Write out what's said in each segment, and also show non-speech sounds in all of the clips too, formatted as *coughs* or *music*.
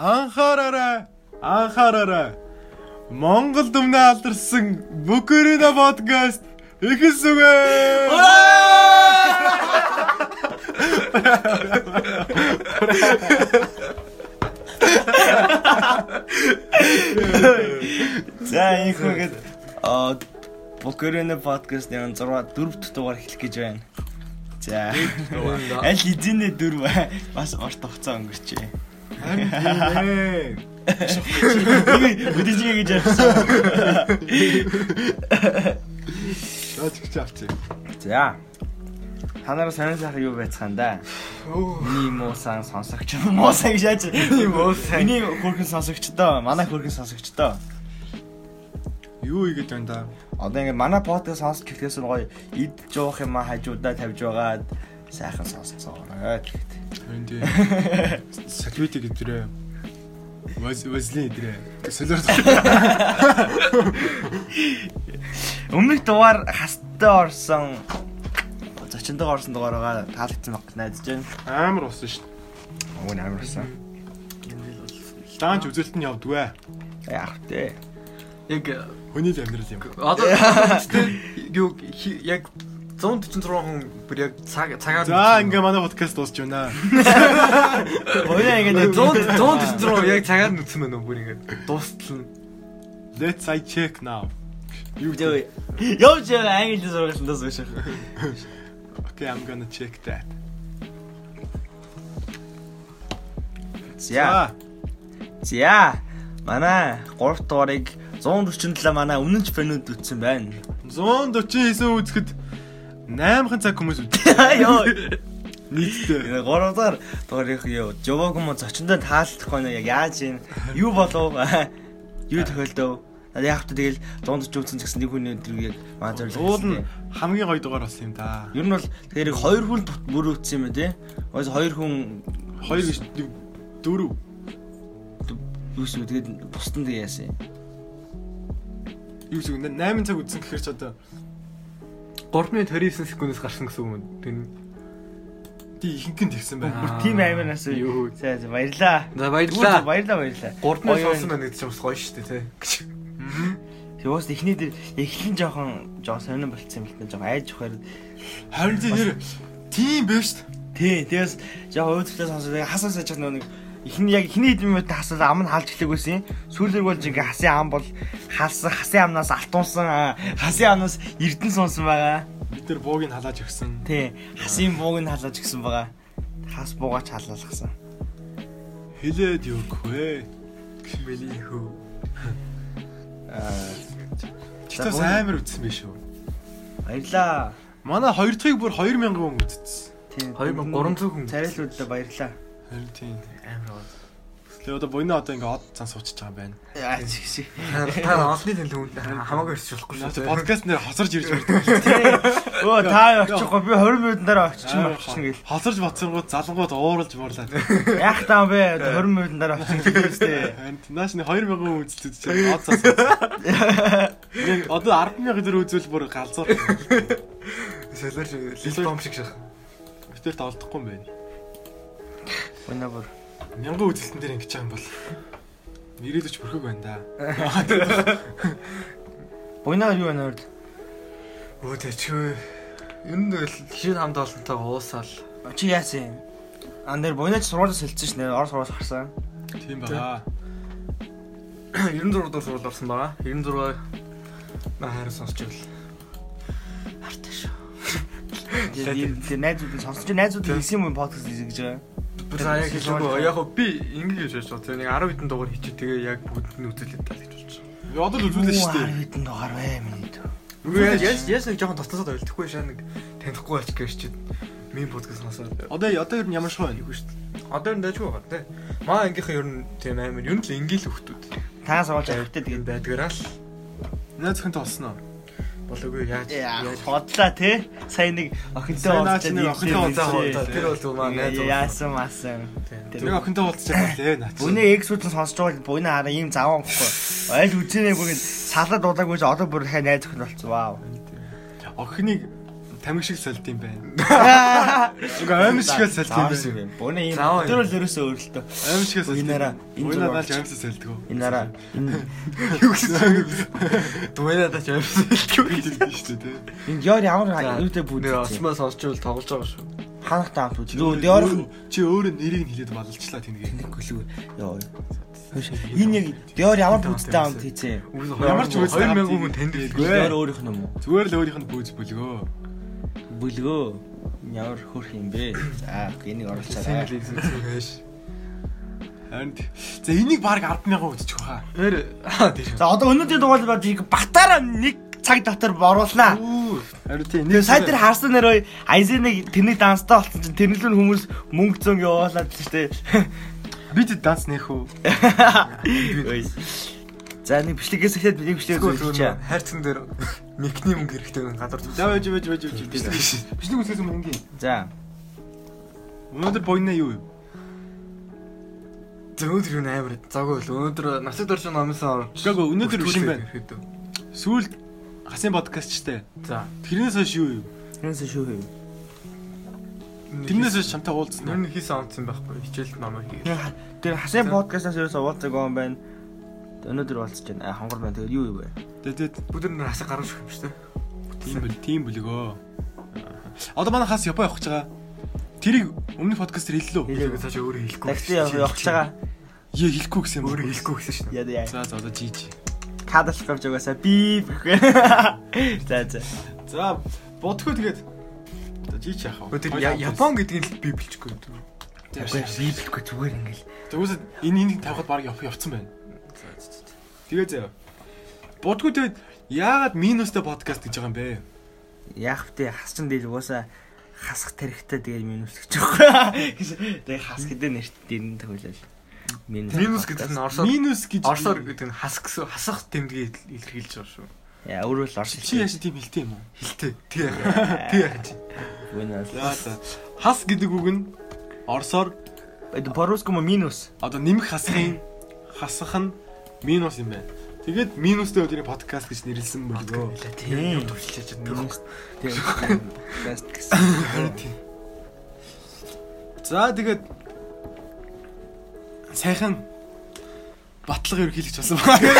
Анхаараарай. Анхаараарай. Монгол дүмнээ алдарсан Бүкөрина подкаст эхэлсүгэ. За ийхүүгээд аа Бокерэнэ подкаст нэг 6 4 дахь дугаар эхлэх гэж байна. За. Аль эзэнэ дөрв бас орт хугацаа өнгөрчээ. Харин Үдижгээ гэж ярьсан. Шаач гэж авчих. За. Та нараа сонир сайхан юу байцгаан да? Миний муусан сонсогч муусан гэж яаж Миний муусан. Миний хөрхэн сонсогч доо, манай хөрхэн сонсогч доо. Юу игээд байна да? Одоо ингээд манай подкаст сонсох гэхээс нь гоё ид жуух юм а хажуудаа тавьж байгаад сайхан гэхэд. Харин тий. Салвити гэдрээ. Ваз вазли гэдрээ. Солиор. Өмнөх дугаар хастай орсон зочиндоо орсон дугаар байгаа таалагдсан баг найдаж байна. Амар усан шүү дээ. Өвн амар болсон. Даанч үзэлт нь явдгүй. Яах вэ? Яг Хүний л амьдрал юм. одоо *laughs* юу яг 146 хүн бүр яг цаг цагаар За ингээ манай подкаст дуусч байна. Өөе ингээд 100 146 яг цагаар нүцсэн байна бүр ингээд дуустал нь. Let's I check now. Юу Юу явж байгаа англи сургалтандаас биш. Okay, I'm gonna check that. За. За. Манай 3 дугаарыг 147 манай өмнө нь фэнүүд үтсэн байна. 149 үзэхэд 8хан цаг хүмүүс үзсэн. *laughs* Йоо. Нийтдээ. 3 дугаар дугаарыг юу жовог юм зочиндоо таалдах байна яг яаж юм юу болов *laughs* юу тохиолдов яг та тэгэл 140 үзсэн гэсэн нэг хүний өдрийг яг маа зорилго Уул нь хамгийн гоё дугаар болсон юм да. Ер нь бол тэгэхээр хоёр хүн бүр үтсэн юм тий. Оос хоёр хүн Хоёр биш нэг дөрөв. юус үү тэгээд бусдын тэг яасан. Юу зүг 8 цаг үзсэн гэхээр ч одоо 3 минут 29 секундээс гарсан гэсэн юм. Тэр тий ихэнх нь тэгсэн байна. Бүр тим аймаг нас Юу. За за баярлаа. За. Баярлаа баярлаа. 3 минут сонсон байна гэдэг чинь бас гоё шүү дээ тий. Тэгээс эхний дээр эхлэн жоохон жоохон сонирн болцсон юм л та жоохон айж ухаар. Харин тий нэр тийм биш шүү Тий, дээ. тэгээс жоохон өөдрөлөө сонсоод хасаа саж байгаа нэг эхний яг эхний хэдэн минут хасаад ам нь халж эхлэх байсан. Сүүлэр болж ингээ хасын ам бол халсан хасын амнаас алтуунсан аа, хасын амнаас эрдэн сонсон байгаа. Бид нар бууг нь халааж өгсөн. Тий, хасын бууг нь халааж гисэн байгаа. Хас буугаач халаалгасан. Хилээд өгөхгүй. Бэли хөө. *laughs* Аа, За, амар үзсэн биш үү? баярлаа. Манай хоёр дахьыг бүр 2000 хүн үзсэн. Тий. 2300 хүн. царайлууллаа баярлаа. Харин тийм. Тэгээ одоо буйна одоо ингээ од цан суучихж байгаа юм байна. Яа чиг шиг. Та олонний төлөв хүнд хамаагүй ирч болохгүй шүү подкаст нэр хосорж ирж байна. Өө та очихгүй би 20 минут дараа очихно очихно гэл. Хосорж батсангууд залангууд ууралж муурлаа. Яах таа бэ? 20 минут дараа гэхээстэй. Харин нааш нэг 2000 хүн үзэлт үзэж байгаа од цаас. Нэг одоо 100000 төгрөг үзвэл бүр галзуур. Солиор шиг лил том шиг шах. Битэрт олдохгүй юм байна. Өнөө бүр. Мянган үзэлтэн дээр ингэж байгаа юм бол ирээдүйч бүрхэг байна да. *laughs* Буйнаар юу байна вэ? Өө тэчгүй. Ер нь л хин хамт олонтой уусаал. Чи яасан юм? Ан дээр буйнаач сургуулиас хэлсэн шнэ. Ор сургуулиас гарсан. Тийм баа. 96 дуу сурвал орсон байгаа. 96 наа харин сонсч ивэл. Хартай шүү. Тэр найзууд нь сонсож найзууд хэлсэн юм подкаст хийж байгаа. Сая яг хэлээгүй. Яг би ингэж яаж бодсон. Нэг 10 хэдэн дугаар хийчих. Тэгээ яг бүгд нь үзүүлээд тал гэж бодсон. Одоо л үзүүлээ шүү дээ. Хэдэн дугаар вэ миний дөө. Үгүй яаж яаж нэг жоохон тотосоод ойлгохгүй шаа нэг танихгүй болчих гэж чи ми подкаст насаад. Одоо одоо ер нь ямар шиг байна? Юу шүү дээ. Одоо энэ дайггүй байгаа тий. Маа ангийнхаа ер нь тийм амар ер нь л ингээл хөхтүүд. Та сургууль авихтай тэгээд байдгаараа л Найз зөвхөн толсноо. Болоогүй яаж яаж бодлаа те. Сая нэг охинтой Сайн наач нэг охинтой уулзаа. Тэр бол маа найз Яасан масан. Нэг охинтой уулзчих байлээ наач. Бүний эксүүдэн сонсож байгаа бол буйна хараа ийм заван гэхгүй. Айл үзэнээгүйг салаад удаагүй ч одоо бүр хай найз охин болцсон. Вау. Охиныг тамиг шиг солид юм байна. *laughs* Уга аим шиг солид юм байна. юм. Бууны юм. Тэр бол ерөөсөө өөрлөлтөө. Аим шиг солид. Инаараа, энэ зураг- надад аимсаа солидгоо. Энэ араа энэ *laughs* Юу гэсэн. Дуунадаа ч амьсан хэлдэг. гэдэг шүү дээ. энэ яар ямар юутай Нэр бүгд осмоо сонсчвол тоглож байгаа шүү. ханахтай хамт үз. Юу яар чи өөрөө нэрийг нь хэлээд балалчлаа тэнгээ. гүлүү. Яа. Энэ яг яар ямар бүгдтэй хамт хийцээ. Ямар ч үгүй 2000 хүн танд Үгүй. Яар өөрийнх нь юм уу? Зүгээр л өөрийнх нь бүүз бөлгөө бүлгөө ямар хөрх юм бэ? За энийг оруулцаарай. Харин за энийг баг 100000 өгчих واخа. Тэр за одоо өнөөдрийн дугаар баг багтаараа нэг цаг дотор оруулнаа. Харин тийм нэг сайн тэр харсан нэрөө Айзеныг тэрний данстай болсон чинь тэрнэл хүмүүс мөнгө зөнгө явуулаад л шүү дээ. Бид данс нэх үү? *laughs* За нэг бичлэгээс эхлээд нэг бичлэг үзүүлчихье. Хайрцан дээр микний мөнгө хэрэгтэй нэг гадар За байж байж байж байж. Бичний үсгээс юм ингийн. За. Өнөөдөр бойна юу юу? За өнөөдөр юу амар заггүй л өнөөдөр насыг дорж номсон орж. Гэхдээ өнөөдөр биш юм байна. Сүүлд хасын подкастчтай. За. Тэрнээс хойш юу юу? Тэрнээс шүү хэв. Тэрнээс хойш чамтай уулзсан. Нэр хийсэн онцсон байхгүй. Хичээлд намайг хийгээ. Тэр хасын подкастаас ерөөс уулзаг юм байна. Өнөөдөр уулзаж байна. Хонгор байна. Тэгээд юу юу вэ? Тэгээд Бүгд нэр хасаа гаргаж өгөх юм шүү дээ. тийм бэл тийм бөлгөө. Одоо манай хас Япон явах гэж байгаа. Тэрийг өмнөх подкаст дээр хэллээ. Хэлээгүй цаашаа өөрөө хэлэхгүй. Такси явах гэж байгаа. Яа хэлэхгүй гэсэн юм. Өөрөө хэлэхгүй гэсэн шүү дээ. Яа яа. За за одоо жиж. Кадлах авч угаасаа би. *laughs* За за. За бодхоо тэгээд одоо жиж яах вэ? Тэр Япон гэдгийг л би билчихгүй. Үгүй библихгүй зүгээр ингээл. Тэгвэл энэ энийг тавихад баг явах явцсан байна. Тэгээ заяа. Бодгоо тэгээд яагаад минустай подкаст гэж байгаа юм бэ? Яах вэ? Хасчин дээр угаасаа хасах тарихтай тэгээд минус гэж байгаа. *laughs* Тэгээд хас гэдэг нэрт дэрэн төгөлөл. Минус. Минус гэдэг нь орсоор Минус гэж орсоор гэдэг нь хас гэсэн хасах тэмдгийг илэрхийлж байгаа шүү. Яа өөрөө л орш чи яаш тийм хэлтэй юм уу? Тий яах. Тий яах чи. За. Хас гэдэг үг нь орсоор по-русски минус. одоо нэмэх хасахын хасах нь минус юм байна. Тэгээд минустай өдрийн подкаст гэж нэрлсэн болов. Тийм. Төвчлэж Минус. Тийм. Подкаст гэсэн. За тэгээд сайхан батлага ерхийлэгч болсон байна.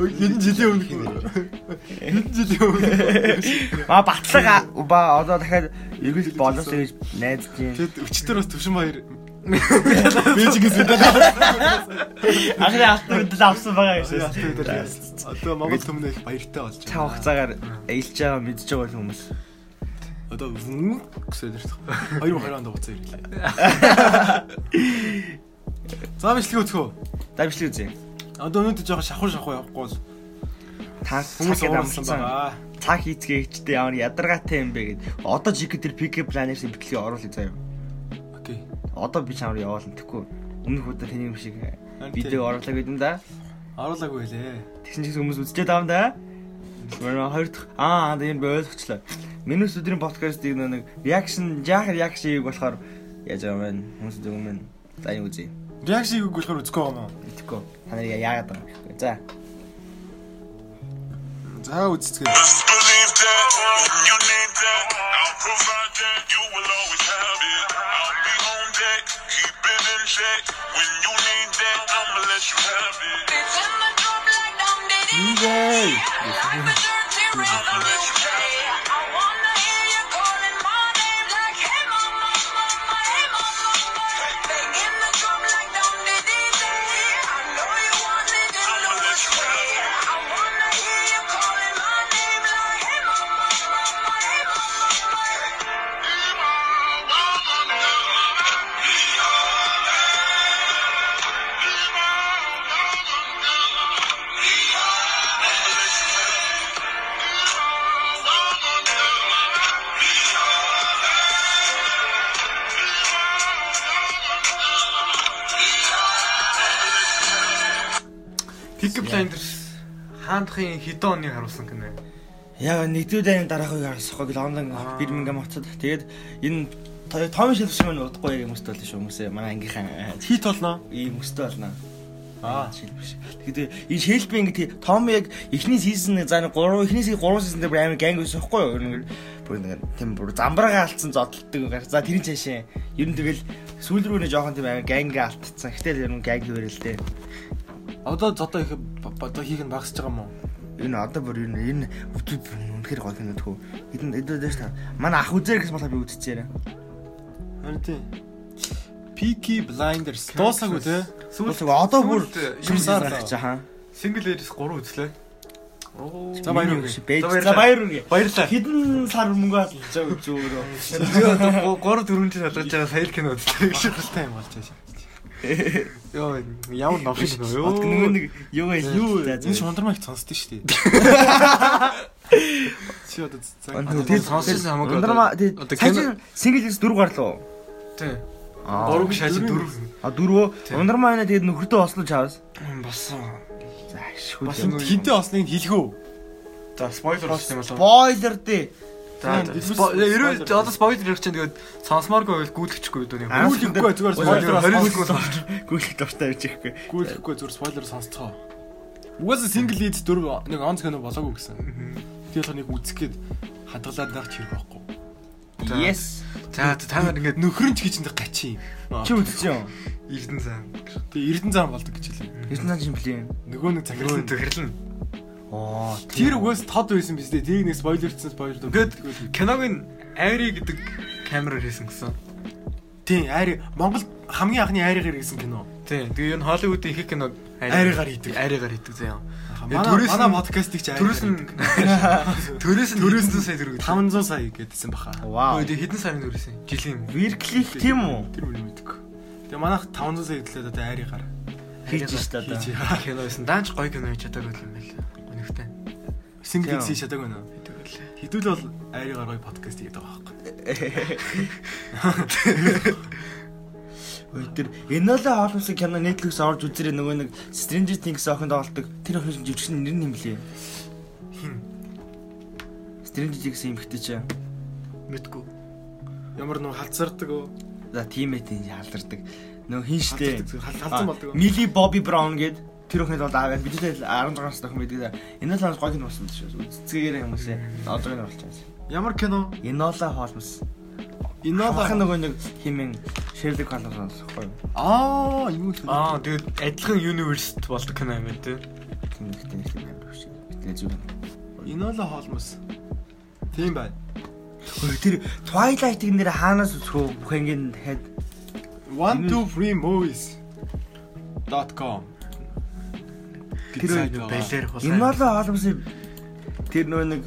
Энэ жилийн өмнөх юм. Энэ жилийн өмнөх. Маа батлага ба одоо дахиад ерөнхийд боловс гэж найдаж байна. Тэгэд өчтөр бас төвшин баяр Бээжигээс мэдээд Анхны алтан мэдэл авсан байгаа юм шиг. одоо Монгол төмнө их баяртай болж Та хугацаагаар эйлж байгаа мэдж байгаа хүмүүс. Одоо гэсэн ирэх. 2020 онд хугацаа ирлээ. За бичлэг өцгөө. За бичлэг үзье. Одоо өнөөдөр жоохон шахуу шахуу явахгүй бол Та хүмүүс уурсан амсан байгаа. цаг хийцгээчтэй ямар ядаргаатай юм бэ гэд. Одоо жиг тэр пик планерсын бичлэгийг оруулъя заяа. Одоо би чамаар яваална тэхгүй. Өмнөх удаа таны юм шиг видео оруулаа гэдэг юм да. Оруулаагүй лээ. Тэгсэн чинь хүмүүс үзчихэд юм да. Мөрөө хоёр дахь аа энэ ойлгочлаа. Минус өдрийн подкастыг нэг реакшн жаахан реакшн хийх болохоор яаж байгаа юм бэ? Хүмүүс байна. За юу үзье. Реакшиг үг болохоор үзэхгүй юм уу? Итгэхгүй. Та нар яагаад байгаа юм бэ? За. За үзцгээ. Check. When you need that, I'ma let you have it. It's in the drop like Dum Diddy. Yay! Like a dirty Pick Blinders хаандахын хэдэн оны харуулсан гинэ. Яг нэгдүгээр дайны дараах үеийг харсахгүй Лондон Аа. Бирмингем хотод тэгээд энэ Том шилж шиг нь удахгүй юм хүмүүстэй болно шүү хүмүүсээ манай ангийнхан Хит болно. ийм хүмүүстэй болно. Аа. Шил биш. Тэгэхээр энэ Шелби ингээд Том яг эхний сизон за нэг 3 эхний сизон 3 сизон дээр амар ганг байсан байхгүй юу? Нэг бүр нэг тийм бүр замбраага алдсан зодтолдог. За тэрийн цаашаа ер нь тэгэл сүүл рүү нэ жоохон тийм амар ганг алдсан. Гэтэл ер нь ганг хөвөрөл тээ. Одоо зодоо их одоо хийх нь багасж байгаа юм уу? Энэ одоо бүр нь энэ өвдөд үнэхээр гол юм дөхөө. Хэдэн эдгээр дэш та. Манай ах үзэр гэсэн болохоор би үзчихээрээ. Харин тийм. Peaky Blinders дуусаагүй те. Сүүлд одоо бүр юмсаар гарч байгаа. Single Ladies 3 үзлээ. Оо. За баяр. Бэж. За, баяр үргэ. Баярлалаа. Хэдэн сар мөнгө алж байгаа зүгээр. Гур дөрөв жил алгаж байгаа сая кино үзлээ. Шилтэй юм болж байгаа. Йоо, ямар новш? Одоо нөгөө нэг юу? Юу За, энэ за. шундрмаг сонсдөө шүү дээ. *laughs* Чи одоо цаг Тэр сонссон хамаагүй. Одоо тий. кино- Цааш single лист дөрөв гарлуу. Тий. Аа. Гурван шааж дөрөв. А дөрвөө. Ундрама энэ тэгээд нөхөртөө ослоо чаас. Бас За шгүй. Бас хинтээ осныг хэлэх үү? за спойлер болсон юм болов. Спойлер дээ. Ерөө одоо спойлер ярих чинь тэгээд сонсомооргүй байвал гүйлгэчихгүй дөө нэг. Аа, Гүйлэхгүй зүгээр спойлер 20 сонсох. секунд сонсч. Гүйлэх дуртай байж ихгүй. Гүйлэхгүй зүгээр спойлер сонсцгоо. Угаасаа single lead дөрөв нэг онц кино болоогүй гэсэн. Тэгээд нэг үзэх гээд хадгалаад байх хэрэг байхгүй. Yes. За та нар ингээд Нөхрөн ч гэж нэг гачин юм. Чи үзчихэв. Эрдэн зам. Тэгээ Эрдэнэ зам болдог гэж хэлээ. Эрдэнэ цааш юм блин. Нөгөө нэг захирлан. Оо. Тэр угаас тод байсан биз дээ. Тэрийг нэг спойлерцсан спойлер. Ингээд киногийн Айри гэдэг камераар хийсэн гэсэн. тийм айр Монгол хамгийн анхны айрыгаар хийсэн кино. Тий. Тэгээ энэ Холливуудын их киног Айрыгаар хийдэг. Айрыгаар хийдэг. Манай төрөөс манай нь- подкастыг чи Төрөөс нь төрөөс нь Төрөөс 900 нь сая төгрөг. 500 сая гэдсэн баха. Вау. Өө хэдэн сарын төрөөсөн? Жилийн юм. Вирклих тийм үү? Тэр үнийг мэдгүй. Тэгээ манайх 500 сая гэдлээ одоо айрыгаар. Хийж. Хийж. кино байсан. Даанч гоё кино хийж чадаагүй юм байл. Single Тийм. хийх чадаагүй нөө. Тэгэл. Хэдүүл бол айрыгаар гоё подкаст хийдэг байгаа байхгүй. Ой тэр Энола хоолмсын кино Netflix орж үзэрээ нөгөө нэг Stranger Things охинд олдог. Тэр охин жүжигчний нэр нь юм блэ? Хин Stranger Things эмхтэй чи. Мэдгүй. ямар нөө халзардаг уу? За тиммэт энэ халдардаг. Нөгөө хин штэ. Халзан болдог. Мили Бобби Браун гээд тэр охинд бол аваад бидний 16 настай охин байдаг. Энола гоё кино болсон шүү. Үзцгээгээр хүмүүсээ одоо энэ байгаа. Ямар кино? Энола хоолмс. Инола Ахын нөгөө нэг химэн Шерлок Холмс байхгүй юу? Аа, юу л. Аа тэгээд адилхан universe болдог кино юм байна те. Тийм ихтэй нэг юм байна шүү. Тэгээ зүг. Инола Холмс. Тийм байна. Хөөе тэр Twilight-ийн нэр хаанаас үсгөө бүх ангийн дахиад 123movies.com Тэр байлэр хулаа. Энола хоолмсын тэр нөгөө нэг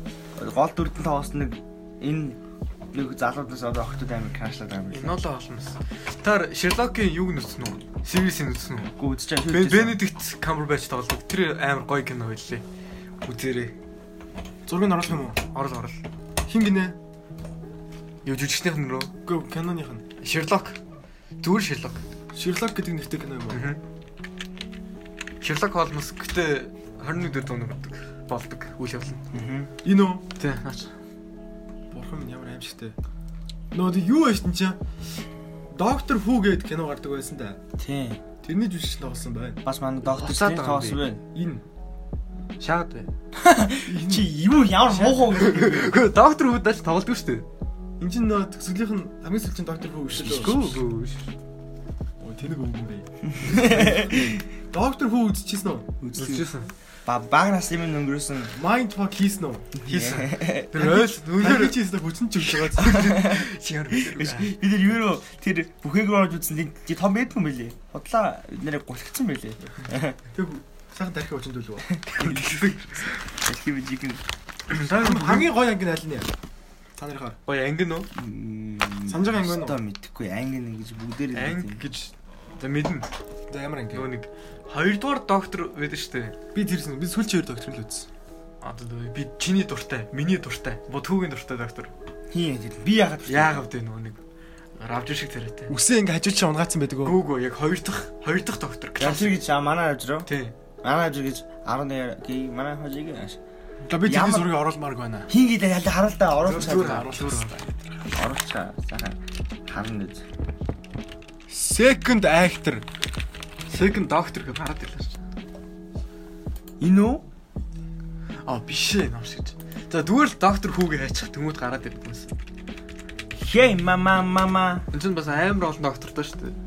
гол дүрдэн тоос нэг энэ нэг залуудаас одоо охтод амир крашлаад байгаа юм. Энола холмос. Таар Шерлокийн юг нүцсэн үү? Series-ийг нүцсэн үү? Гүү үзэж байгаа. Benedict Cumberbatch тоглдог. Тэр амар гоё кино байлээ. Үзээрэй. Зургийг оруулах юм уу? Орол орол. Хин гинэ? Юу жүжигчнийх нь рүү? Гөө киноных нь. Шерлок. Зүгээр Шерлок. Шерлок гэдэг нэртэй кино юм уу? Шерлок Холмс гэтээ 21 дэх зууны болдог. Болдог. Үйл явдал нь. Энэ үү? Тий, наач. Бурхан минь ямар аимшигтэй. Нөө юу байж тэн чи? Доктор Хүү гэдэг кино гардаг байсан да. Тийм. Тэрний жүжигч тоглосон байна. Бас манай доктор юм тоос байна. Энэ Шаад бай. Чи юу ямар муухай Гэхдээ доктор Худаач тоглодог шүү дээ. энэ чинь нөө төсөглийнх нь хамгийн сүүлчийн доктор Хүү дээ. Гүү гүү. Оо тэнэг өвгөн бай. *laughs* Доктор Хүү үзчихсэн үү? Үзчихсэн. Ба багнаас юм өнгөрөөсөн. Mind fuck хийсэн үү? Хийсэн. Тэр ойл Үнээр хийсэн хүчин ч өгч байгаа. чигээр. Бид нар юу тэр бүхээг орж үзсэн тий том байдгүй юм билий. Худлаа бид нарыг гулгцсан байлээ. Тэг сайхан тархи хүчин төлөв. Дэлхий бижиг нь Хамгийн Хамгийн гоё анги аль нь яа? Та нарынхаар гоё анги нөө. санаж байгаа анги одоо нь. мэдхгүй анги гэж бүгдээр Анги гэж за мэднэ. За ямар анги? Нөгөө нэг хоёрдугаар доктор байдаг шүү дээ. Би тэрсэн. Би сүүлчээр доктор л үзсэн. Одоо нөгөө би чиний дуртай, миний дуртай, будхуугийн дуртай доктор. хий тэр би яагаад Яагаад вэ нөгөө нэг равж шиг царайтай. Үсээ ингээ хажууд чи унгаацсан байдаг уу? Гүүгөө яг хоёр дахь хоёр дахь доктор. Янцэр гэж манай авч руу. Тий. Манай авч гэж 11 гээ манай хожиг ааш. За би Ямар- зургийг оруулмаар байна. Хин гээ ялда харуул та оруулах оруулах. Оруулах. Сайхан харна үз. Second actor. Second Doctor гэж хараад ирлээ. Энэ үү? Аа биш ээ намш гэж. За зүгээр л Doctor Who-г хайчих тэмүүд гараад ирлээ юмс. Хей мама мама. Энд чинь бас амар олон доктортой шүү дээ.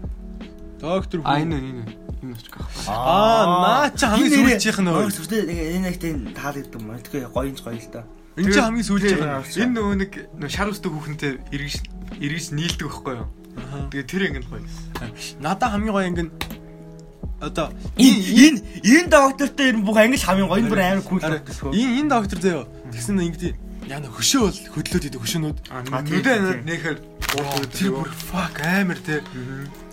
Доктор А энэ энэ энэ очих гах. Аа, наа чи хамгийн сүүлчийнх нь өөр. Сүртэй энэ нэгтэй таалагдсан юм. Тэгэхээр гоёнч гоё л доо. Энд чи хамгийн сүүлчийнх нь. Энэ нөгөө нэг шар үстэй хүүхэнтэй эргэж эргэж нийлдэг байхгүй юу? Тэгээ тэр ингэ гоё. Надаа хамгийн гоё ингэн одоо Энэ энэ энэ доктортой ер нь бүх англи хамгийн гоё бүр амар кул энэ энэ доктор заяа. Тэгсэн нэг ингэдэг яна хөшөө бол хөдлөөд идэг хөшөөнүүд. А тийм, нүдэ тийм. нөхөр Тэр бүр fuck амар те.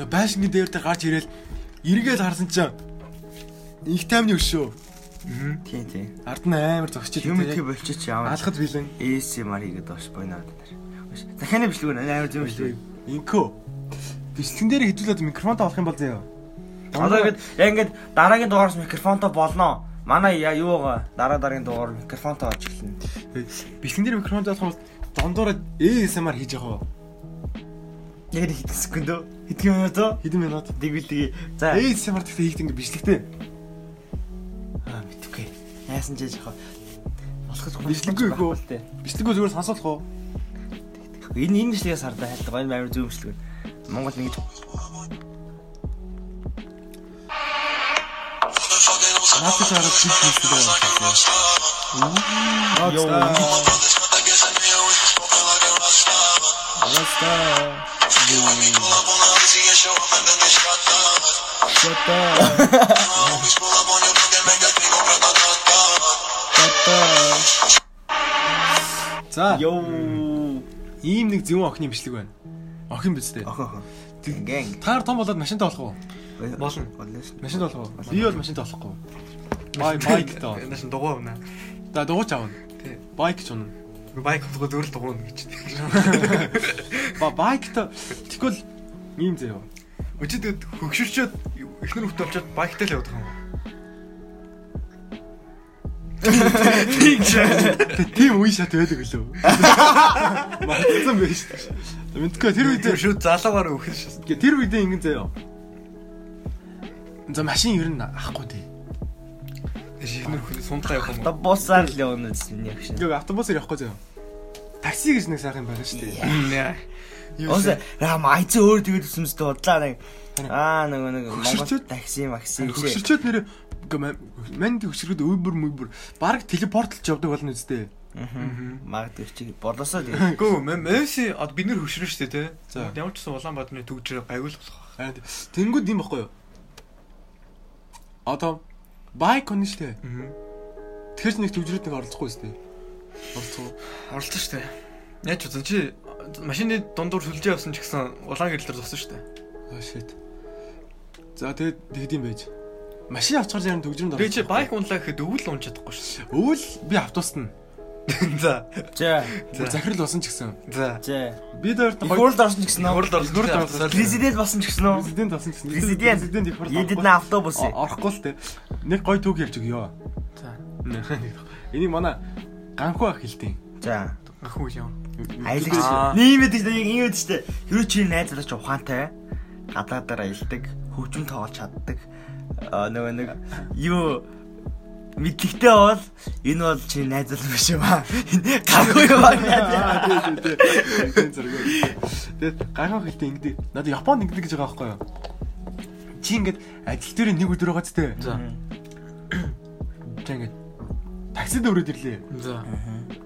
Байшингийн дээр дээр гарч ирээл эргээл харсан чинь их таймны хөшөө. Тийм тийм. Ард нь амар зогсчих. Юм их болчих чи ямар алхад билэн. ASMR хийгээд баш бойноод байна. Дахианы бичлэг нэ амар зөв бичлэг. Инко. Бичлэгэн дээр хэдүүлээд микрофонтой болох юм бол заяа. Одоо ингэж яг ингэж дараагийн дугаараас микрофонтой болно. Манай яа юу байгаа? Дараа дараагийн дугаар микрофонтой орж эхэлнэ. Бичлэгэн дээр микрофонтой болох юм бол дондороо ASMR хийж явах уу? Яг нэг хэдэн секунд үү? Хэдэн минут үү? Хэдэн минут? Дэгвэлдгийг. За. ASMR гэхдээ хийх ингэ бичлэгтэй. Аа мэдвгүй. Яасан ч яах вэ? Болохгүй Бичлэггүй хөө. Бичлэггүй зүгээр сонсоолох уу? Энэ энэ бичлэгээс хардаа хайлтгаа энэ амар зөв бичлэг. Монгол ингэж Наатай чараад бич бичлэг байна. ёо. За, Ёо. Ийм нэг зөвөн охины бичлэг байна. Охин биз дээ. Охоо. Гэнг. Та нар том болоод машинтай болох уу? Болно. Машинтай болох уу? Би бол машинтай болохгүй. Бай байк таа. *laughs* Энэс дугаа унаа. За дугуйч аавна. Тий. Байк ч унана. Байк болохгүй зүгээр л дугуун гэж. *laughs* Ба байк та тэгвэл ийм заяа. Өчигд хөгшөрчөөд эхнэр хөлт болчоод байктай л явдаг юм. Тийм үе шат байдаг лөө. Магадсан байх шүү дээ. Мэдгүй тэр үед Тэр шүүд залуугаар өгөх шээ. Гэ- тэр үед ингэн заяа. За машин ер нь ахгүй дээ. Эхнэр хөлт сундлаа явах юм. Та бусаар л явна гэсэн яг шин. Гэ автобусаар явахгүй заяа. Такси гэж нэг сайхан байгаа шүү дээ. Ус аа майц өөр тэгээд өсөмстэй бодлаа нэг аа нөгөө нэг Монгол Хөшөрчөөд- такси макси гэж. Хөгшөрчөөд нэр манд хөшрөд Uber Uber баг телепортлж явдаг болно үстэй. Магадгүй чи болосоо тэгээд. Гөө Месси од бид нэр хөшрөн штэ тий. За. Ямар ч гэсэн Улаанбаатарны төгжрэг гайгүй л болох. Тэнгууд юм баггүй юу? Одоо байк он штэ. Тэгэхээр ч нэг төвжрээд нэг оролцохгүй штэ. Оролцоо. Оролцсон штэ. Яаж үзэн чи машины дундуур сүлжээ явсан ч гэсэн улаан гэрлэр зогсон штэ. Oh shit. За тэгээд тэгдэм байж. Машин авчихаар зарим төгжрөнд Тэгээ чи байк унлаа гэхэд өвөл унж чадахгүй штэ. Өвөл би автобуст нь За. За. захирал болсон ч гэсэн. За. За. Би дээрт Их хурлд орсон ч гэсэн үү? Хурд Хурд орсон. Президент болсон ч гэсэн үү? Президент болсон гэсэн. Президент. президент их хурд. Едид на автобус. орохгүй л те. Нэг гой төг ярьж өгөө. За. Энийг манай ганхуу ах хэлтийн. За. Ахуу юм. Аялагч. Ниймэд гэж яг ингэдэг штэ. Хэрвээ чи найз залууч ухаантай гадаадаар аялдаг, хөгжим тоглож чаддаг. Аа нөгөө нэг юу мэдлэгтэй бол энэ бол чи найз залуу биш юм аа. Гаргүй юм аа. Тэгээд ганхуу хэлтийн ингэдэг. Надад Японд ингэдэг гэж байгаа байхгүй юу? Чи ингээд ажил дээр нэг өдөр байгаа ч те. За. Чи ингээд таксид өрөөд ирлээ. За.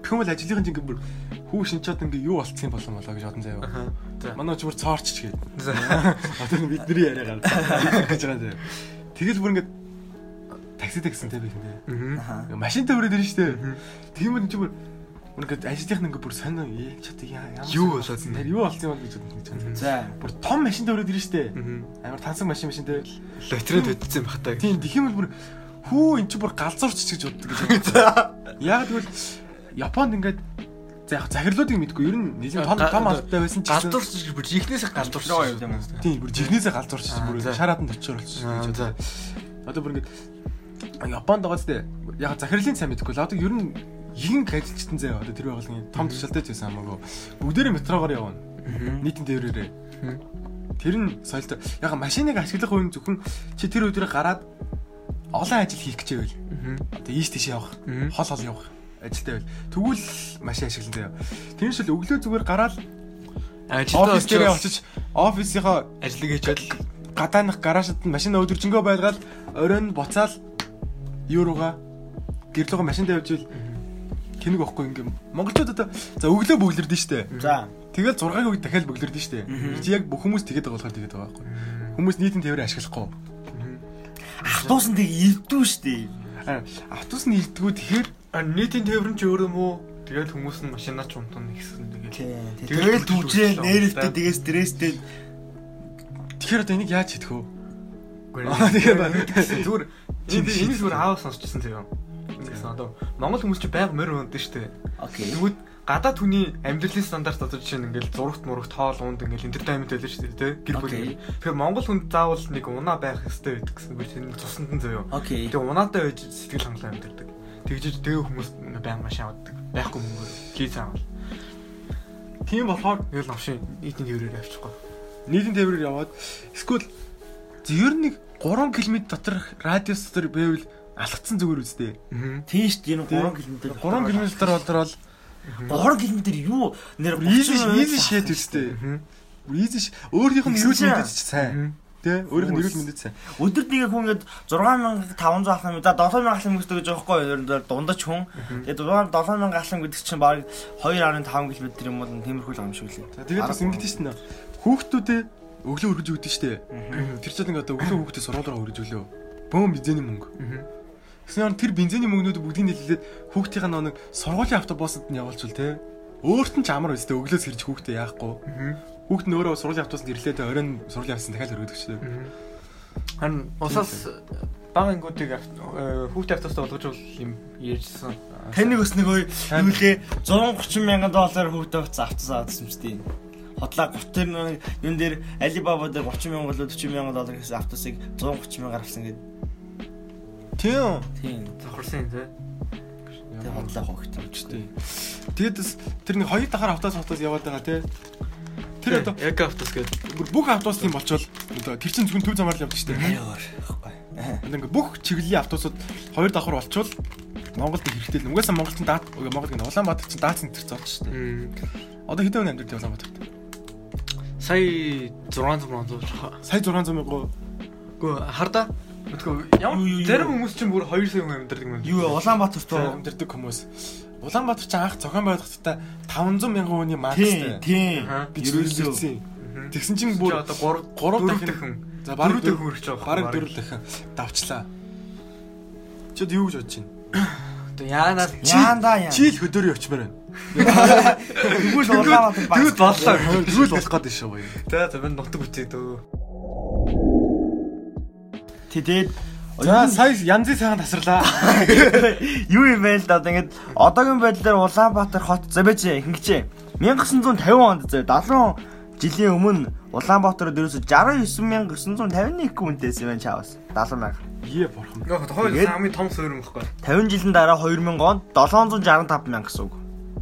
Тэгвэл ажлынхан чинь ингээд бүр хүү шинчаад ингээд юу болцсон болоо молоо гэж бодсон заяа. Манай ч бүр цоорч ч гээ. За. Одоо бидний яриа гараад *laughs* гэж байгаа заяа. Тэгэл бүр ингээд таксид гэсэн те би ингээд. Мгм. Машинтай өрөөд ирнэ штэ. Тийм юм чи бүр ингээд ажлынхан ингээд бүр сонио ээ чад яа Юу болоод бэ? Юу болсон юм бол гэж бодсон. За. Бүр том машинтай өрөөд ирнэ штэ. Амар тансаг машин машин те. Лотерейд хөдөлсөн байх таа. Тийм тэгхийн бол бүр хүү эн чи бүр галзуурч гэж боддог гэж. *laughs* Яг тэгвэл Японд ингээд за яг захирлуудыг мэдгүй. Ер нь нийлэн том том албатай байсан ч гэсэн галдуурч бүр жихнээсээ галдуурч. тийм бүр жигнэсээ галзуурч бүр гэж за. боддог. Одоо бүр ингээд Японд байгаа зү яг захирлын сайн мэдгүй л. Одоо ер нь ихэнх ажилчтан заяа одоо тэр байгууллагын том тушаалтай ч байсан хамаагүй бүгдээрээ метрогоор явна. Нийтийн дээрээ Тэр нь соёлтой. Яг машиныг ашиглах үеийн зөвхөн чи тэр өдрөө гараад олон ажил хийх гэж байвал. Одоо ийш тийш явах, хол хол явах ажилтай байл. Тэгвэл машин ашиглан заяа. Тийм шил өглөө зүгээр гараад ажилдаа очиж офисийнхоо ажлыг хийчихэл гадаанах гараашд нь машин өдөржингөө байлгаад оройн буцаал юу руугаа гэрлөөгөө машинд явж ил тэнэг واخгүй ингээм. Монголчууд одоо за өглөө бөглөрдөн штэ. За. Тэгэл 6-гийн үед дахиад бөглөрдөн штэ. Чи яг бүх хүмүүс тэгээд байгаа болохоор тэгээд байгаа байхгүй. Хүмүүс нийтийн тээврийг ашиглахгүй. Автобус нь тэг ирдүү штэ. Автобус нь ирдгүү тэгэхээр А, нийтийн тээврэн ч өөр юм уу? Тэгээд хүмүүс нь машинаа ч унтана гэсэн тэгээд. Тэгэл Тэгэл үлдсэн. нэрэлтээ тэгээ стресстэй. тэгэхээр одоо энийг яаж хийх вэ тэгээд зүгээр би энэ зүгээр аав сонсчихсан заяа. Ингэсэн одоо Монгол хүмүүс чи байг морь унтдаг штэ. Окей. Тэгвэл гадаад хүний амьдралын стандарт одоо жишээ нь ингээл зурагт мурагт хоол унд ингээл entertainment байлаа шүү дээ тий гэр бүл. Тэгэхээр Монгол хүнд заавал нэг унаа байх хэрэгтэй байдаг гэсэн би тэр цуснд нь. Окей. Тэгээ унаатай байж сэтгэл хангалуун амьдэрдэг. Тэгжиж тэгээ хүмүүс баян машин авдаг. Байхгүй мөнгөөр лиз авал. тийм болохоор Тэгэл авшин нийтийн тээврээр авчихгүй. нийтийн тээврээр яваад эсвэл зөвөр нэг 3 км дотор радиус дотор байвал алгацсан зүгээр үстэй. Тийм штэ энэ 3 км. 3 км дотор болдрол 3 км юу нэр easy shit үстэй. Ш- өөрийнх нь эрүүл мэндэд ч сайн. Тэ өөрийнх нь эрүүл мэндэд сайн. Өдөрт нэг хүн ингээд 6500 ахлам за 7000 ахлам гэсэн гэж байхгүй юу? Дундаж хүн. Тэгээд 7000 ахлам гэдэг чинь баг 2.5 км юм бол тиймэрхүү л юм шиг лээ. Тэгээд бас ингэж шнэ. Хүүхдүүдээ өглөө өргөж өгдөг штэ. Тэр чинь ингээ одоо өглөө хүүхдээ сургуулаараа өргөж өглөө. Бөөм бензиний мөнгө. Гэсэн тэр бензиний мөнгнүүд бүгдийг нийлүүлээд хүүхдийн нэг сургуулийн автобусад нь явуулчихвал те. Өөрт нь ч амар өстэй өглөөс хэрж хүүхдээ яахгүй. Хүүхд нь өөрөө сургуулийн автобусанд ирлээ те оройн сургуулийн автобусанд дахиад өргөдөг штэ. Хан усаас бага ингүүдийг хүүхдээ автостаа болгож бол юм ярьжсэн. Таны өс нэг юу лээ 130 мянган доллар хөвтө утас авцсан авсан юм штий. Хотлаа 30 тэр нэг юун дээр Alibaba дээр 30 мянган болоо 40 мянган доллар гэсэн автосыг 130 мянгаар авсан гэдэг. Тийм. Тийм. Завхарсан юм тий. Тэгээ хотлаа хогт. Штэ. Тэгээд бас тэр нэг хоёр дахаар автобус автобус яваад байгаа те. Тэр одоо яг автос гэдэг. бүх автобус тийм болчвол одоо тэр чинь зөвхөн төв замаар л явдаг штэ. Аяар. Ихгүй. Ингээ бүх чиглэлийн автобусууд хоёр давхар болчвол Монголд хэрэгтэй л. Угаасаа Монгол чинь даат Монгол гэнэ Улаанбаатар чинь даат центр зооч шүү дээ. Одоо хэдэн хүн амьдардаг Улаанбаатарт? Сая 600 600 Сая 600 мянган. Гөө харда. Мэдгүй ямар зарим хүмүүс чинь бүр 2 сая хүн амьдардаг юм. Юу? Улаанбаатарт? Амьдардаг хүмүүс. Улаанбаатар чинь анх зохион байгуулахдаа 500 мянган хүний Тийм, маркстэй тийм. Ерөөсөө. Тэгсэн чинь бүр бүр одоо 3 3 4 дахин за бараг 4 дахин хүрч байгаа. бараг 4 дахин давчлаа. Чод юу гэж бодож байна? Одоо яанаар Яанда яа. Чи л хөдөөрөө өчмөр байна. Тэгвэл Улаанбаатар баг. Тэгвэл боллоо. Тэгвэл болох гээд шүү за би нутаг үтээ дөө. Тэгээд За сая янзын сайхан тасарлаа. *laughs* юу юм бэ л да одоо ингэж одоогийн байдлаар Улаанбаатар хот бэж ингэчээ 1950 онд зөө 70 жилийн өмнө Улаанбаатарт ерөөсө 69951 хүнтэйс юм чаавас 70 мянга Ие бурхан. Хойд Тэгээд- хамгийн том суурь юм баггүй. 50 жилийн дараа 2000 онд 765 мянга гэсэн үг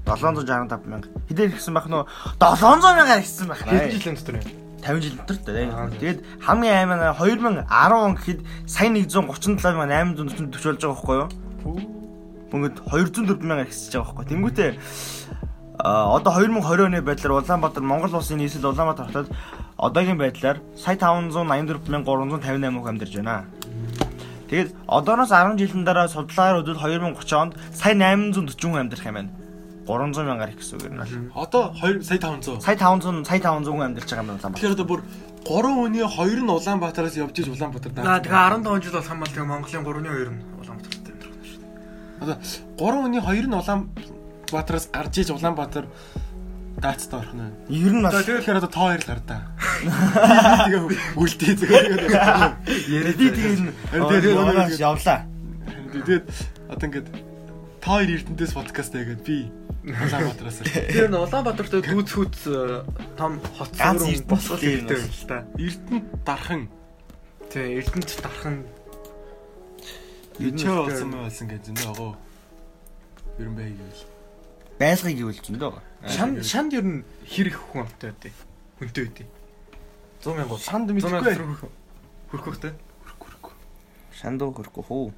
765 мянга хэдээр ихсэн байх нөө 700 мянгаар ихсэн байх Хэдэн жилийн дотор юм? 50 жил дотор дээ. Аа, Тэгээд хамгийн аймаа нь 2010 он гэхэд сая 137,840 төгч болж байгаа байхгүй юу? Мөнгөд 204 мянгаар ихсэж байгаа байхгүй. Тэнгүүтээ одоо 2020 оны байдлаар Улаанбаатар Монгол улсын нийслэл Улаанбаатар хотод одоогийн байдлаар сая 584,358 хүн амьдарч байна. Тэгээд одооноос 10 жилийн дараа судалгаагаар хөдөл 2030 онд сая 840 хүн амьдрах юм байна. 300 мянгаар их гэсэн үг юм байна. Одоо 2 сая 500. Сая 500 сая 500 хүн амьдарч байгаа юм байна Улаанбаатар. Тэгэхээр одоо бүр 3 хүний 2 нь Улаанбаатараас явж иж Улаанбаатар Аа даа. тэгээ 15 жил болох юм бол тэгээ Монголын 3-ны 2 нь Улаанбаатарт амьдрах юм шүү дээ. Одоо 3 хүний 2 нь Улаанбаатараас гарч иж Улаанбаатар даацтай орох нь. Ер нь бас Тэгэхээр одоо тоо хоёр л гардаа. Тэгээ үлдээ зүгээр. Яриад тэгээд тэгээд явлаа. Тэгээд одоо ингээд та хоёр Эрдэнэс подкаст хийгээд би Улаанбаатараас. Тэр нь Улаанбаатартай дүүц хүүц э, том хот суурь босгол ирдэг юм л та. Эрдэнэт дархан. Тий, Эрдэнэт дархан. Ичээ болсон мэй болсон гэж зөндөө гоо. Ерэн бай гэвэл. Байлгыг юу л зөндөө. Шанд шанд ер нь хэр их хүн амтай байдэ. Хүнтэй байдэ. 100 мянга шанд мэдхгүй хөрөх хөрөх хөрөх. Шанд хөрөх хөө.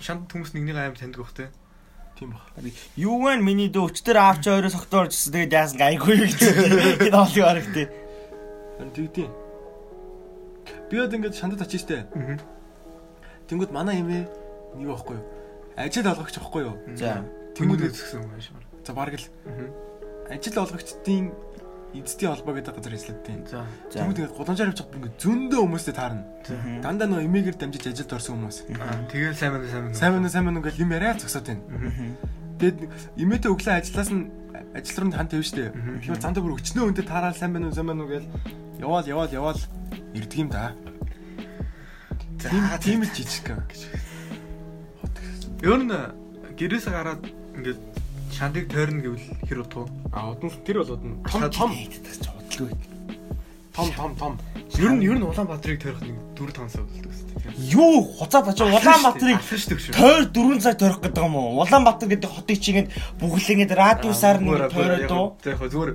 Шанд хүмүүс нэгнийг аим таньдаг бах те. Тийм баг. Юу вэ миний дөө өчтөр аавч өөрөө согтоорчсон тэгээд яасан гайгүй гэж. Энэ олыг арах тий. Харин тэгдэв. Би одоо ингээд шандад очиж штэ. Аа. Тэнгүүд манай эмээ нэг байхгүй юу? Ажил олгогч байхгүй юу? За. Тэнгүүд гэсэн юм ааш. За бараг л Аа. ажил олгогчдын эзэдийн холбоо гэдэг газар ажилладаг. За. Тэнгүүд ингээд гудамжаар явж байгаа ингээд зөндөө хүмүүстэй таарна. Дандаа нөө эмээгээр дамжиж ажилд орсон хүмүүс. Тэгэл сайн байна сайн байна. Сайн мэн сайн мэн ингээд юм яриа зогсоод байна. Мгм. Тэгэд эмээтэй өглөө ажиллаас нь ажил руу ханд тавь штэ. Мгм. Тэгэхээр цаандаа бүр өчнөө өндөр таараа сайн байна уу сайн байна уу гээл яваал яваал яваал ирдэг юм да. Тийм тийм л жижиг гэж. Ер нь гэрээсээ гараад ингээд шандыг тойрно гэвэл хэр утга? А удан тэр бол удан том том Чодлоо. том том том. Ер нь ер нь Улаанбаатарыг тойрох нэг 4 5 сая болдог гэсэн. Юу хуцаад очоо Улаанбаатарыг тойр 4 цаг тойрох гэдэг юм уу? Улаанбаатар гэдэг хотыг чигээд бүглэнгээд радиусаар нэг тойроод уу? За яг зүгээр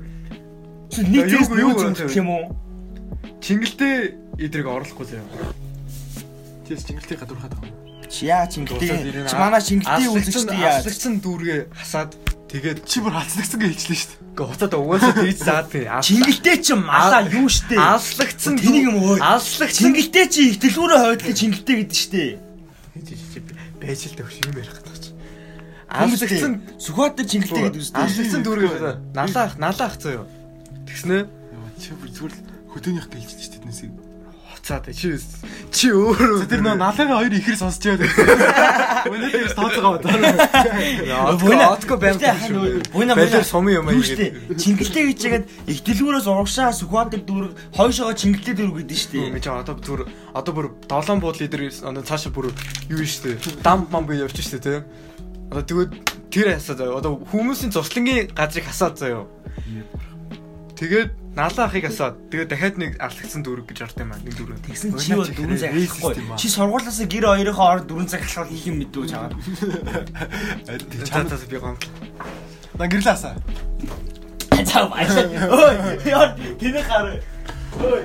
Нийтээс юу- зүйл юм уу? Чингэлтэй эдрийг оруулахгүй заяа. Тэс чингэлтэй гадуурхаад байгаа юм. Чи яа? Чи манай чингэлтэй үзэгчтэй яа? Аслагцсан дүүргээ хасаад тэгээд Чи бүр хацлагдсан гэж хэлсэн шүү дээ. гээ хуцаад угаасаа тийж заад тий. Чингэлтэй чи малаа юу штэ? Аслагдсан Тэнийг юм өө. Аслагдсан Чингэлтэй чи их дэлгүүрээ хойдлоо чингэлтэй гэдэг штэ. байж л төгш юм ярих гэдэг чи. Аслагдсан Сүхбаатар чингэлтэй гэдэг үстэй. аслагдсан дүүргээ налаах налаах заяа. Тэгснэ Яа, Чи бүр зүгээр л хөдөөнийх гэлж чинь тэднээс. Хуцаад чи чи өөрөө За тэр нөө налаага хоёр ихэр сонсч яа. Өнөө тэр тооцоогоо бодоо. Отко отко байна Буйна Балер сум юм аа? Чингэлтэй гэж яагаад их дэлгүүрээс урагшаа Сүхбаатар дүүрэг хойшоогоо чингэлтэй дүүрэг гэдэг штэ. Мэж одоо зүр одоо бүр долоон дээр одоо цаашаа бүр юу штэ дам мам гэж явчих штэ тий. Одоо тэгвэл тэр хасаа заяа. Одоо хүмүүсийн зурслангийн газрыг хасаад заяа. Тэгээд налаахыг хасаад тэгээд дахиад нэг алхагдсан дүүрэг гэж орд юм аа. Нэг дүүрэг. Тэгсэн чи бол 4 цаг алхахгүй. Чи сургуулиасаа гэр хоёрынхоо орд 4 цаг алхах хийх юм мэдүү чагаад. Цаа цаа би гомд. На гэрлаасаа. За баярлаа. Ой, яа тэний гар. Ой.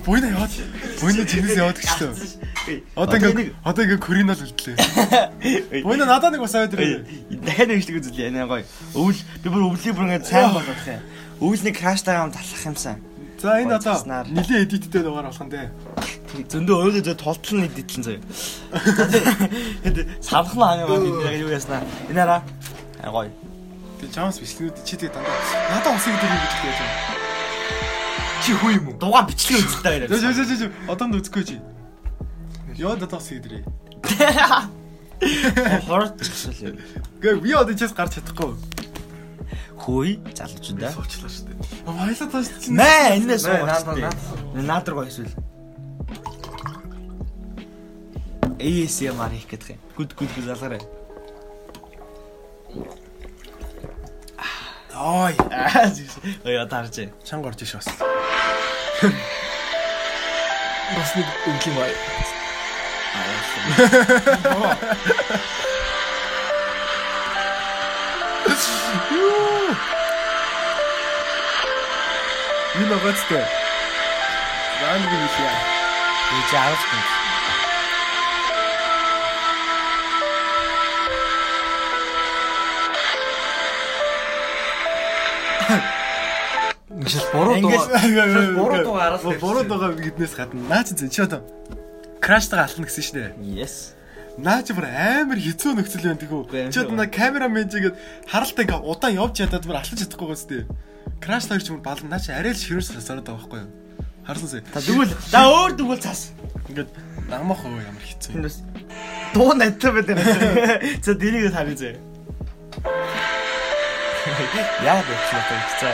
Буйна яваад. Буйна чинээс яваад гэчлээ. Одоо ингээ одоо ингээ Коринол үлдлээ. Буйна надад нэг бас аваад ирээ. Дахиад нэг шиг үзэл яа гоё. Өвөл би бүр өвлийг бүр ингээд сайн болгох юм. Өвөлний краштайгаа юм талах юмсан. За энэ одоо нилийн эдиттэй дугаар болох нь дээ. Зөндөө өөрөө зөө толтлон идэтлэн заяа. Хэд санахна аа юм яг юу яснаа. Энэ хараа. Аа гоё. Тэг Джонс бичлэгүүд чи тэг дандаа надад усыг дөрөв гэж хэлж байгаа. Чи хүү юм уу? Дугаар бичлэг үзэлтэй байна. за за за одоо нь үзэхгүй чи. Яа надад усыг дөрөв. Хорт чигшэл. Гэ би одоо чээс гарч чадахгүй. Хөөе залуучууд да. Суучлаа шүү дээ. Баялаа тааш чи. Мэ энэ суу. наад наад. Наад руу эсвэл. ASMR хийх гэдэг юм. Гүд гүд гүд залгараа. Ой. Ой ядарч. Чанга орж иш бас. Бас нэг өнгөлийн бай. Энэ багцтай. Заан би яа. Би жаарч байна. Жишээ буруу дуу. Буруу дуу араас Буруу дуугаа гэднээс гадна наа чи чи одоо краштайгаа алхна гэсэн шүү дээ. Yes. Наа чи бүр амар хэцүү нөхцөл байна Үгүй, тэгвэл. Чи одоо камерамен чигээд харалтай ингээ удаан явж ядаад бүр алхаж чадахгүй гоос тээ. Краш хоёр ч юм балан наа чи арай л ширүүс сараад байгаа байхгүй юу? Харсан сая. Та тэгвэл за өөр тэгвэл цаас. Ингээд намах өө ямар хэцүү. Энэ бас дуу надтай байдаг. За дэрийг харъя зэ. Яа болчихлоо та за.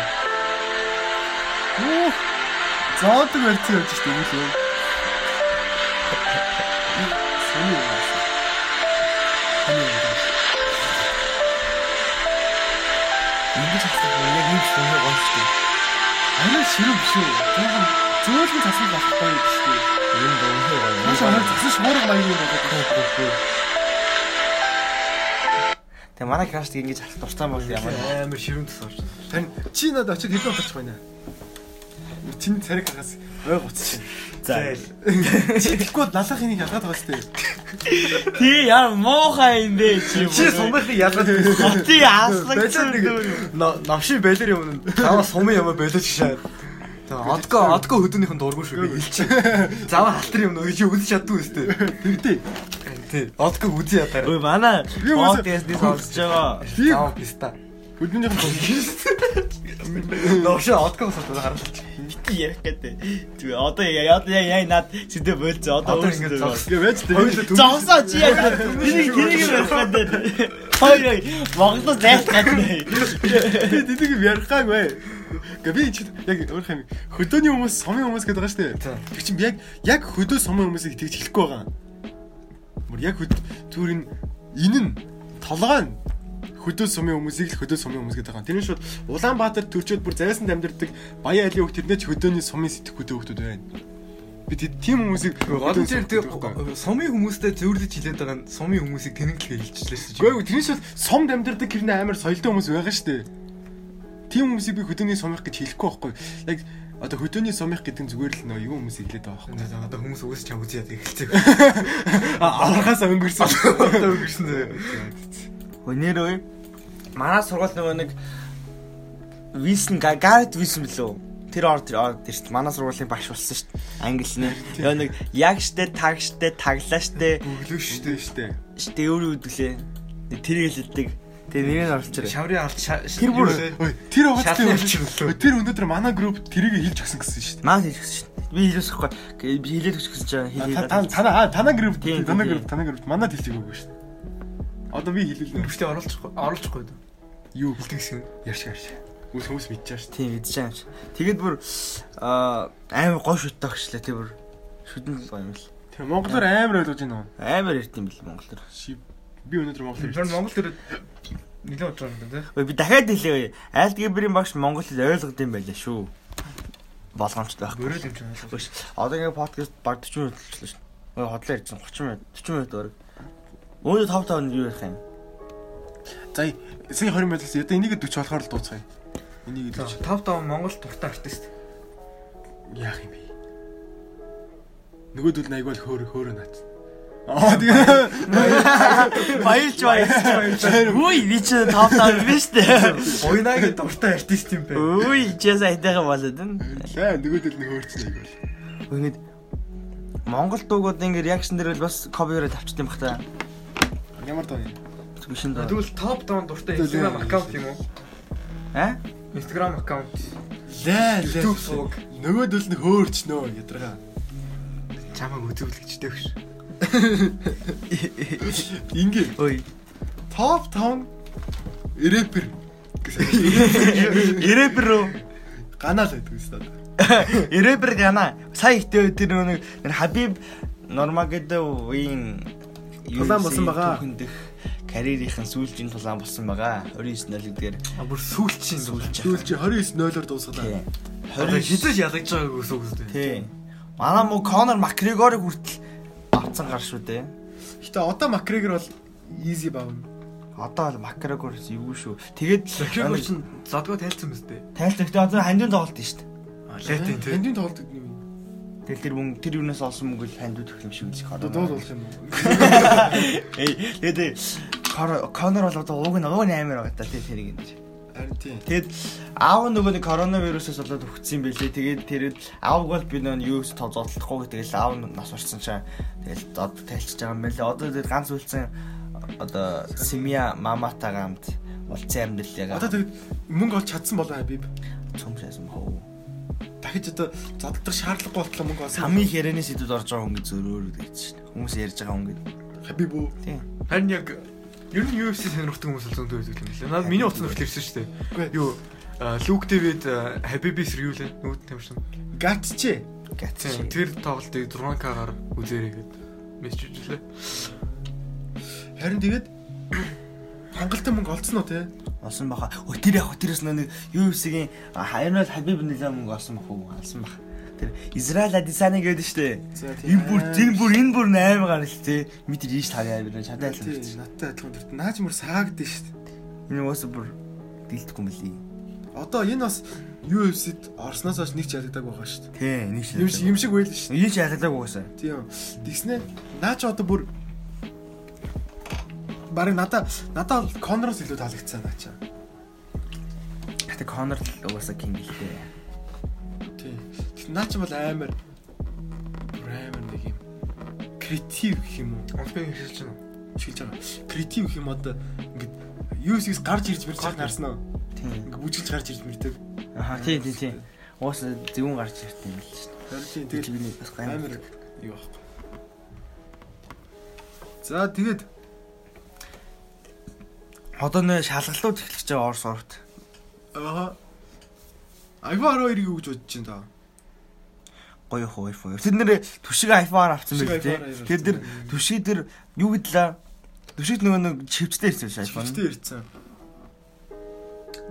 Зоодог барьцсан явж штэ юм шүү. Сони Ингэж хасах яг юм шиг нэг гончтой. Арай ширүү биш үү? Жоохон зөөлөн цасан болохгүй юм шүү. Энэ дуу гоё. Маш амар цасан шуурга маяг юм байна. Тэг манай краст ингэж харах дуртай бол ямар амар ширүүн тас орж. Тань чи надад очиод хэдэн удаач байна. Чиний цариг хагас ой гоц чинь. За. Читгэхгүй бол налах энийг ялгаад байгаа сте. Тий яа муухай юм бэ чи. Чи сумынхыг ялгаад Хотын ааслаг Байлаа нэг навши байлэр юм. Таваа сумын юм болооч шаад. Тэгээ одко одко хөдөөнийх нь дурггүй шүү би хэлчих. Заваа халтар юм нөө чи үзэж чаддгүй өстэй. Тэгтээ. Тий. Одко үзье ядаар. Ой манай подкастыг сонсож байгаа. Заваа писта. хөдөлмөрийн Навши одко сууд гаргалч. *laughs* Ярих гэдэг. Зүгээр одоо яа яа над сэдв болцоо. Одоо ингэ зогс. Гэ байж дээ. Зогсоо чи яа. Тэрийг тэрийг ярих гэдэг. Хой хой. Монголд зайлт гадна. Би тэнийг юм ярих гаг бай. Гэ би чи яг өөрөх юм хөдөөний хүмүүс сумын хүмүүс гэдэг байгаа шүү дээ. Чинь би яг яг хөдөө сумын хүмүүсийг тэгж хэлэхгүй байгаа. Мөр яг хөд зүгээр энэ энэ нь толгой нь хөдөө сумын хүмүүсийг л хөдөө сумын хүмүүс гэдэг байгаа. Тэр нь шууд Улаанбаатар төрчөөд бүр зайсанд амьдардаг Баян айлын хөх тэрнээ ч хөдөөний сумын сэтгэхүйтэй хүмүүс байна. Би тийм хүмүүсийг хөдөөний тэр сумын хүмүүстэй зөвлөж хэлээд байгаа нь сумын хүмүүсийг тэнэглэхээ хэлчихлээ шүү. Гэхдээ тэр нь шууд сумд амьдардаг хэрнээ амар соёлтой хүмүүс байгаа шүү дээ. Тийм хүмүүсийг би хөдөөний сумих гэж хэлэхгүй байхгүй. Яг одоо хөдөөний сумих гэдэг зүгээр л нөө юу хүмүүс хэлээд байгаа байхгүй. Одоо хүмүүс үгс чам үзээд эхэлцээ. *laughs* Аврахаас өнгөрсөн. Одоо ой. Манай сургууль нөгөө нэг Висн Гарет Висн билүү? Тэр орд тэр шүү дээ. Манай сургуулийн багш болсон шүү дээ. Англи нэ. Яа нэг яг штэ таг штэ таглаа штэ Өглөө шүү дээ шүү дээ. штэ өөр үдгэлээ. Тэр хэлдэг. Тэр нэрийг оруулчихарай. Шаврын алт Тэр бүр- Ой, тэр угаацтай өвчлөлөө. Тэр өнөөдөр манай групп тэрийг хэлж өгсөн гэсэн шүү Маа хэлж өгсөн шүү дээ. Би хэлээсэхгүй. Би хэлээд өгч гэсэн чинь дээ. Та танаа аа, танаа групп танаа групп танаа групп манад хэлж өгөөгүй шүү дээ. Одоо би хэлүүлнэ. Бүртээ оруулахгүй оруулахгүй дөө. Юу Хэлдэг гэсэн. ярьж ярьж. Хүмүүс хүмүүс мэдчихэж шүү Тийм байгаа юм шиг. Тэгээд бүр аа амар гой шүттэй өгчлээ тэр бүр. Шүдэн л гоё юм л. Тэр монголоор амар ойлгож байна уу? Амар ярьт юм бэл Монгол төр. Ши би өнөөдөр монголоор Тэр Монгол тэр нэлээд удаа юм даа. Ой би дахиад хэлээ. Айлтгибрийн багш монгол хэл ойлгод юм байлаа шүү. Болгоомжтой байхгүй. Мөрөл юм чинь. Биш. Одоо ингээ подкаст баг 40 минут болчихлоо. Ой хотлоо ярьсан 30 минут 40 минут өөр. Өөдөө 5 5 юу ярих юм? За сая 20 минутаас одоо энийг 40 болохоор л дууцгаая. Энийг 40 5 5 Монгол дуртай артист. яах юм бэ? Нөгөөдөл нь айгүй хөөр хөөрөө наац. Аа тэгээ Баярлж баярлж. Үй би ч 5 5 биш үү? Буйнагийн дуртай артист юм бэ. Үй чи сайтайхан болоод байна. лээ нөгөөдөл нь хөөрчнэ айгүй. Ингээд Монгол дуугууд ингээ реакшн дээр бол бас копирайт авчт юм бах та. Ямар доо юм? Бишэн даа. Тэгвэл топ даун дуртай Instagram аккаунт юм уу? А? Instagram аккаунт. Лээ лээ. Нөгөөдөл нь хөөрчнөө ядрага. Чамайг үзүүлэгчтэй өгш. Ингээ Ой. топ 5 рэпер гэсэн. Ирэбэр рүү. Ганаа л байдаг юм байна. Ирэбэр гана. Сая ихтэй тэр нэг Хабиб Нормагадовын Тулаан болсон байгаа. Түүхэндх карьерийнхэн сүүлжийн тулаан болсон байгаа. 29 нөлөгдөр А бүр сүүлчийн сүүлж Түл чи 29-0-оор дуусгалаа. Тийм. Одоо хизэж ялгаж байгааг үс үстэй. Тийм. Манай мө Конор Макгрегорыг хүртэл авцсан гар шүү дээ. Гэтэ одоо Макгрегор бол easy бав. Одоо л Макгрегор юу шүү. Тэгээд Макгрегор чинь задгаа тайлцсан мэт дээ. тайлбартай одоо хандын тоглолт шүү дээ. Летин тий. Хандын тоглолт гэдэг юм. Тэгэл тэр мөнгө тэр юунаас олсон мөнгө л хандууд өгөх юм шиг үлсэх Одоо одоо. дуул болох юм? *laughs* Эй, тэгээд Конор бол одоо ууг нь ууг нь амар байгаа та тий тэрийг энэ. Харин тийм. Тэгэд аав нөгөө нэг коронавирусээс болоод өгцсөн байлээ. Тэгээд тэр аав бол би нөгөө юу ч тоо зодтолдохгүй тэгэл аав нь нас орсон чинь тэгэл одоо тайлчж байгаа юм байлээ. Одоо тэр ганц үлдсэн одоо Семья маматайгаа хамт улцсан амьдрал яг Одоо тэгээд мөнгө олж чадсан болоо Хабиб. цум шаасан хөө. Дахиж одоо зоддох шаардлагагүй болтлоо мөнгө олсон. Хамгийн хэрэнээ сэдвүүд орж байгаа хүн гэж зөрөөр гэж шин. Хүмүүс ярьж байгаа хүн гэж. Хабиб үү? Тийм. Харин яг ер нь UFC сонирхдаг хүмүүс бол зөндөө байдаг юм лээ. Надад миний утас нөхөл ирсэн шүү дээ. Юу Люк Дэвид Хабибис юу лээ? Нүд тамшин. Гатчээ. Гэт. Тийм. Тэр тоглолтыг 6К-гаар үзээрэй гэд мессеж ирлээ. Харин тэгээд хангалттай мөнгө олцсон уу те? Олсон баха. Өө тэр яг тэрээс нэг UFC-гийн хайрнал Хабиб нэлээ мөнгө олсон бах уу? Олсон бах. Тэр Израиль Адисаны гэдэг штэ. Энэ бүр энэ бүр энэ бүр 8 гарал л те. Мэдэр ийш тавьяа бид чадаа л надтай адилхан төрт. Наач мөр саагд дээ. Энэ уус бүр дийлдэхгүй мөлий. Одоо энэ бас UFC-д орсноос хойш нэг ч ядагдаг байгаа дээ. Тий, нэг Юм шиг юм шиг байл дээ. Ийм ч ялдаг угаасаа. Тийм. Тэгснэ наа ч одоо бүр барыг надаа надаа бол Конороос илүү таалагдсан наа чаа. Гэтэ Конор л угаасаа кинг л дээ. Тийм. Наа ч бол амар амар нэг юм креатив гэх юм уу? Онцгой хэлж байна. Шилж байгаа. Креатив гэх юм одоо ингээд UFC-с гарч ирж мэрч байгааг харсан уу? Тийм. Ингээд бүжиглж гарч ирж мэрдэг. Аха, тий, тий, тий. Угаасаа зөвүүн гарч ирт юм л шүү дээ. Тийм Тэгэл би бас амар юу байхгүй. За тэгээд Одоо нэ шалгалууд эхлэж байгаа Орос орт. аа iPhone 12-ыг юу гэж бодож байна та? Гоё хоо iPhone. Тэд нэр түшиг iPhone авсан байх тий. Тэр дэр түшиг дэр юу гэдлээ? Түшиг нөгөө нэг чивчтэй ирсэн ш iPhone. Чивчтэй ирсэн.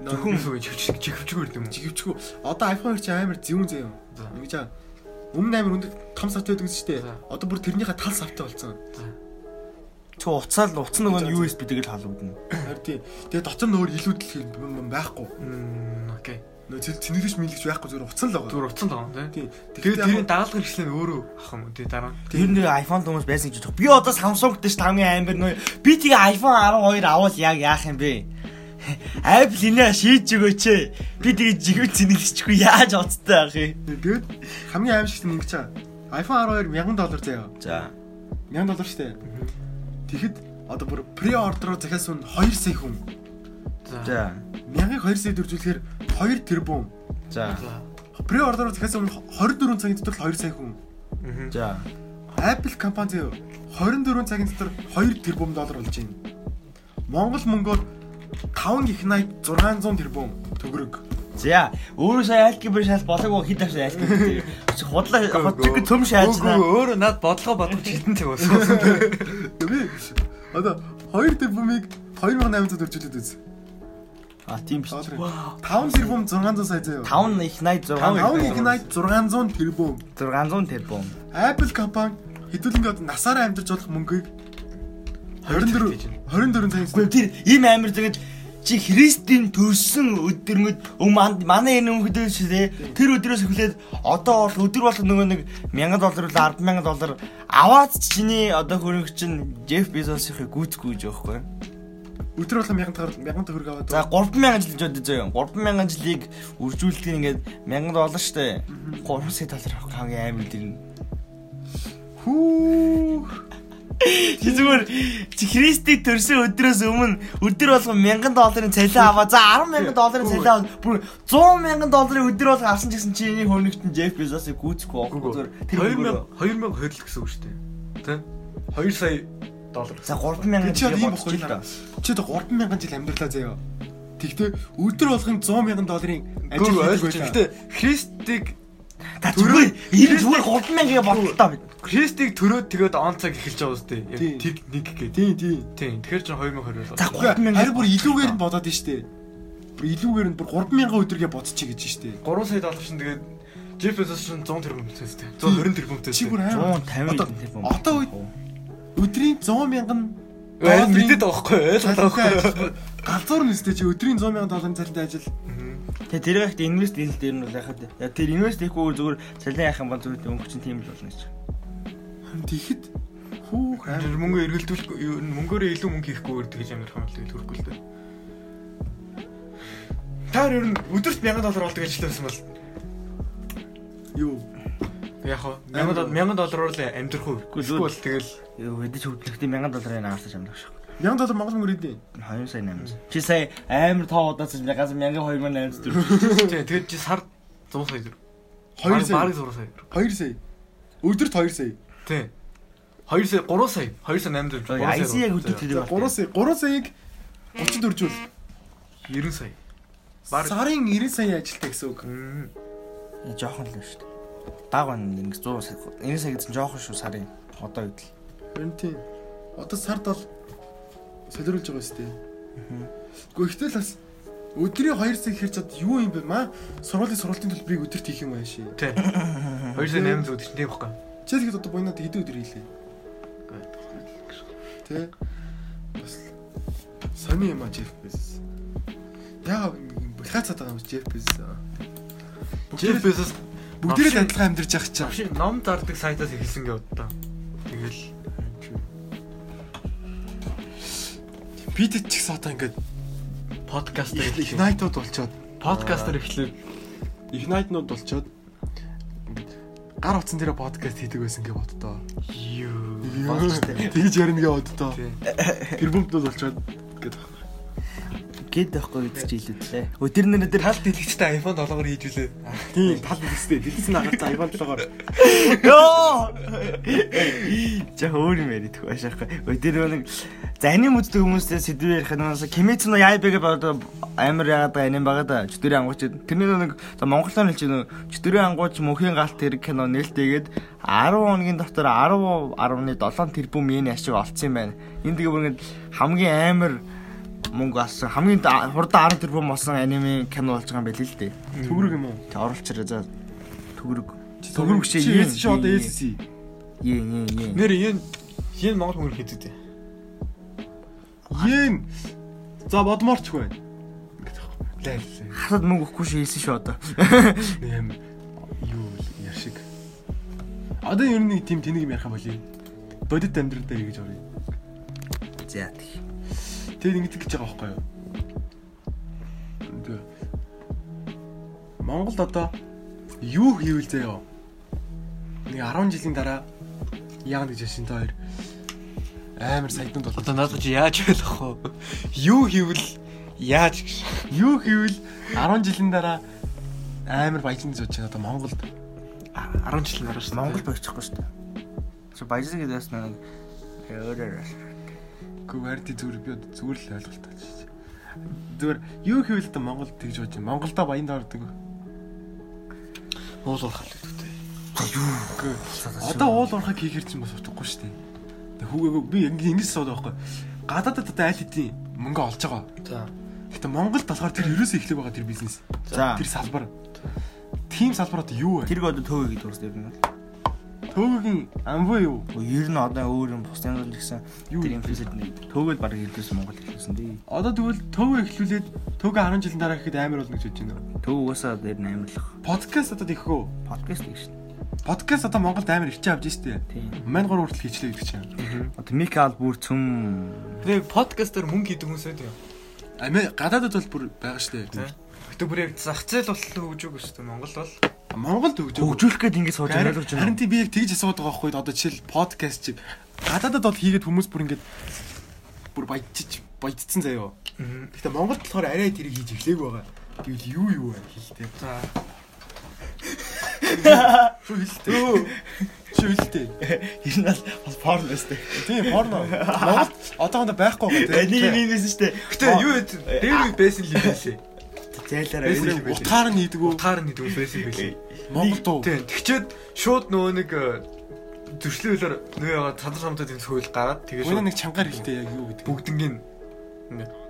Зөвхөн үгүй чивч чивчгүй юм уу? Жигвчгүй. Одоо iPhone 2 чи амар зөвүүн зөө. За. Ингэж аа. Өмнө амар өндөр том савтай байдаг шүү дээ. Одоо бүр тэрнийхээ тал савтай болсон. Чи уцаал уц нөгөө нь USB тэгэл халагдана. Харин тий. Тэгээ дотор нөөр илүү дэлхий юм байхгүй. Окей. Нөө цэл цэнэглэж мэлгэж байхгүй зүгээр уцсан л байгаа. Зүгээр утсан л байгаа. Тий. Тэгээд тэрийн дагалгар хэрэгслээ өөрөө авах юм тий дараа. нь. Тэр нэг iPhone хүмүүс байсан гэж бодох. Би одоо Samsung дэш хамгийн амар нөө би тэгээ iPhone 12 авал яг яах юм бэ? Apple инээ шийдж өгөөч. Би тэгээ жигвэ цэнэглэчихгүй яаж оцтой ах юм. Тэгээд хамгийн аимшигт нь ингэж аа. iPhone 12 1000 доллар заяа. За. 1000 доллар штэ. Тэгэхэд одоо бүр pre-order-оор захиасан 2 сая хүн. За. 1000-ыг 2 сая дөржүүлэхээр 2 тэрбум. За. Pre-order-оор захиасан 24 цагийн дотор 2 сая хүн. За. Apple компани заяа 24 цагийн дотор 2 тэрбум доллар болж байна. Монгол мөнгөөр 5 их 80 600 тэрбум төгрөг. За. Өөрөө сая альгебр шал болоогүй хэд авсан. Чи худлаа хоцог төм шаажна. Үгүй өөрөө над бодлого бодож хитэн цаг болсон. Би одоо 2 тэрбумыг 2800 дөржүүлээд үз. А тийм биш. 5 тэрбум 600 сая заяа. 5 их 86 5 их 80 600 тэрбум. 600 тэрбум. Apple компани хэдүүлэн насаараа амьдарч болох мөнгийг 24 24 цагийн Гэхдээ тэр ийм амир тэгээд чи Христийн төрсөн өдөрмөд өмнө манай энэ өмнөд шээ тэр өдрөөс эхлээд одоо бол өдөр бол нөгөө нэг 1000 доллар уу 100000 доллар аваад чиний одоо хөрөнгө чинь Джеф Безосийн гүйцэхгүй гэж байхгүй. өдөр болго 1000 төгрөг 1000 төгрөг аваад. За 3000 жил бодож заяа. 3000 жилийг үржүүлдэг ингээд 1000 доллар штэ. 3 сая доллар авах хамгийн амир дэрнэ. Хүү. Чи зүгээр чи Христийг төрсөн өдрөөс өмнө өдөр болго 1000 долларын цалин аваа. За 10000 долларын цалин аваад бүр 100000 долларын өдөр болго авсан гэсэн чи энэ хөрөнгөтөн Джеф Безосыг гүйцэхгүй байхгүй зүгээр тэр 2000 2000 хөдөл гэсэн үг шүү дээ. Тэ? 2 сая доллар. За 3000 Чи ийм бохгүй л наа. Чи одоо 3000 жил амьдралаа заяа. Тэгтээ өдөр болгон 100 долларын ажил хийдэг. Гэтэ Христийг Та зүгээр энэ зүгээр 3000-ыг бодлоо бид. Христийг төрөөд тэгээд он цаг эхэлж байгаа үстэй. Тэр нэг гээд. Тийм тийм. Тийм. Тэгэхээр ч 2020 За болоо. 3000 Харин бүр илүүгээр нь бодоод штэ. Бүр илүүгээр нь бүр 3000 өдрөгээ бодчих гэж штэ. 3 сая доллар шин тэгээд Bezos шин 100 тэрбумтэй үстэй. 120 тэрбумтэй. Чи бүр амар 150 тэрбум. одоо үед өдрийн 100 мянган Э мэдээд байгаа байхгүй ойлгоо байхгүй. галзуур нь өстэй чи өдрийн 100 мянган долларын цалинтай ажил Тэгээ тэр ихт инвест хийх дээр нь бол яхад яг тэр инвест хийхгүй зүгээр цалин яах юм бол зүгээр өнгө чинь тийм л болно гэж. тэгэхэд хүүх Тэр мөнгө эргэлдүүлэхгүй юу, мөнгөөрөө илүү мөнгө хийхгүйгээр тэгж амирх юм л тэгээд төрөхгүй л дээ. Та ер нь өдөрт 1000 доллар болдог хэлсэн бол юу яг хаа 1000 доллар 1000 доллараар л амьдрах уу? Үгүй л. Эсвэл тэгэл Юу хэдэж хөдлөхтэй 1000 долларын агаарч амлах шиг. 1000 доллар монгол мөнгө өгдөө 2 сая 800. Чи сая амар тоо удаацсан ягаас 1800 төгрөг. тий тэгээд чи сард 100 сая төгрөг. 2 сая Бараг 100 сая төгрөг. 2 сая өдөрт 2 сая Тий. 2 сая 3 сая 2 сая 800 3 сая. IC яг хөдлөх за 3 сая 3 саяыг 34 жүүл 90 сая. Сарын 90 сая ажилтай гэсэн үг Мм. Жохон л шүү дээ. Баг байна ингэ 100 сая. 90 сая гэсэн жохон шүү сарын. Одоо үед л. харин тийм одоо сард бол солируулж байгаа сте Гэхдээ ихтэй л бас өдрийн 2 сая хэрч чад юу юм бэ маа сургуулийн сургалтын төлбөрийг өдөрт хийх юм ааши Тий. 2 сая 800 гэдэг чинь тийм байхгүй. чи тэгэхэд одоо буйнаад хэдэн өдөр хийлээ Тэ бас сони юм аа Jeff Bezos. Яагаад ингэ Америкац цаад байгаа юм Jeff Bezos. Jeff Bezos Бүгдээрээ адилхан амьдарч явах чинь. Авши ном зардаг сайтаас эхэлсэн гээ удаа. Тэгэл Питэт ч гэсэн одоо ингээд подкастер эхлэв. Ignite-ууд болчоод Подкастер эхлэв. Ignite-нууд болчоод гар утсан дээр подкаст хийдэг байсан гэ боддоо. Юу. Тэгж ярина гэ боддоо. Тэр бомбнууд болчоод гэдэг. Гэт байхгүй гэж хэлүүлээ. Өө тэр нэр дээр Тал дэлгэцтэй iPhone 7-оор хийж үлээ. Тийм тал хэлстэй. Дэлсэн агаад iPhone 7-оор Йоо! За өөр юм яриад байх шахах. Өө тэр нэг за аним үздэг хүмүүстэй сэдвээр ярих нь Kimetsu no Yaiba-г бод амар яагаад аним байгаа да. Чөтөрийн ангууч. Тэрний нэг за монголоор хэлж байна. Чөтөрийн ангууч мөнхийн галт хэрэг кино нээлттэйгээд 10 хоногийн дотор 10.7 тэрбум йен ашиг олцсон юм байна. Энэ тэгээ бүр ингэ хамгийн амар мөнгө алсан хамгийн да- хурдан 10 тэрбум болсон аниме кино болж байгаа юм байл л дээ. төгрөг юм уу? Тэг оруулчираа за төгрөг. Төгрөг чи ийм, чи одоо ийм. SC. Е е е. Нэр энэ энэ Монгол мөнгө хийдэг дээ. Йен. За бодморч байна. Хасад мөнгө өгөхгүй шүү хэлсэн шүү одоо. *laughs* Нэг юм юу яр шиг. Одоо ер нь нэг тийм тэнийг юм ярих юм болий. Бодит амьдрал дээр гэж орё. За тий. Тэгээд ингэж гэж байгаа байхгүй юу? Тэгээ. Монголд одоо юу хийвэл заяа? Нэг 10 жилийн дараа яагаад гэж шин та хоёр амар сайднууд бол Одоо надад чи яаж ойлгох вэ? Юу хийвэл яаж гэж. юу хийвэл 10 жилийн дараа амар баяжин бодож байна одоо Монголд 10 жил дараа шүү. Монгол байчихгүй шүү дээ. Чи баяжсан гэдэг бас өөрөөр Гүвэрди зүгээр би зүгээр л ойлголттой ч. Зүгээр юу хийвэл одоо Монголд тэгж бодож байна. Монголда баян дордог. уул уурхал гэдэг. Үгүй. Одоо уул уурхаг хийхэр чинь бас утгагүй шүү дээ. Тэг хүүгээгүй би ингэ ингэж сууд байхгүй. Гадаадад одоо аль хэдийн мөнгө олж байгаа. За. Гэтэ Монголд болохоор тэр ерөөсөө эхлэх байгаа тэр бизнес. За. Тэр салбар. Тим салбар одоо юу вэ? тэрг одоо төвөө гэдэг үс дээр нь. Төвөгийн амбуу юу? Ер нь одоо өөр юм бус юм гэсэн Юу тэр инфлюенсер нэг төвөд баг хэлдсэн Монгол хэлсэн дээ. Одоо тэгвэл төвөө эхлүүлээд төвөө 10 жилийн дараа гэхэд амар болно гэж бодож байна. Төв угаасаа дээр нь амарлах. Подкаст одоо тийхүү. Подкаст гэж шин. Подкаст одоо Монголд амар ирчээ авч штэ. Тийм. Мань гур хүртэл хийчлээ гэдэг чинь. Одоо Микал бүр цөм Тэгээ подкастер мөнгө хийдэг хүмүүс байдаг юм. Ами гадаадад бол бүр байгаа штэ. Гэтэ бүр яг зах зээл болтол хөгжөөг шүү дээ. Монголд бол Монголд хөгжүүлэх гээд ингэ сууж Харин ойлгож харин байна. тийм би яг тэгж асууад байгаа байхгүй одоо жишээл подкаст чиг гадаадад бол хийгээд хүмүүс бүр ингээд бүр баяжиж баяжцсан заяо. Гэхдээ Монголд болохоор арай тэрийг хийж эхлэегүй байгаа. Тэгвэл юу юу вэ хэлтэй. за Шүү хэлтэй. Шүү хэлтэй. Нь бол бас порно өстэй. Тийм порно. Монголд одоохондоо байхгүй байгаа Нэг тийм. юм байсан шүү дээ. Гэтэ юу? Дээр байсан л юм байлээ. Зайлаараа. Юм энэ-. Утгаар нь хийдэг үү? Утгаар нь дүү байсан байлээ. Монголд уу? Тийм. Тэгчээд шууд нөгөө нэг зөрчлөөлөөр нөөгаа цадар самтад энэ хууль гараад тэгээ Гүн шууд нэг чангаар хэлтэй яг юу гэдэг. бүгднгийн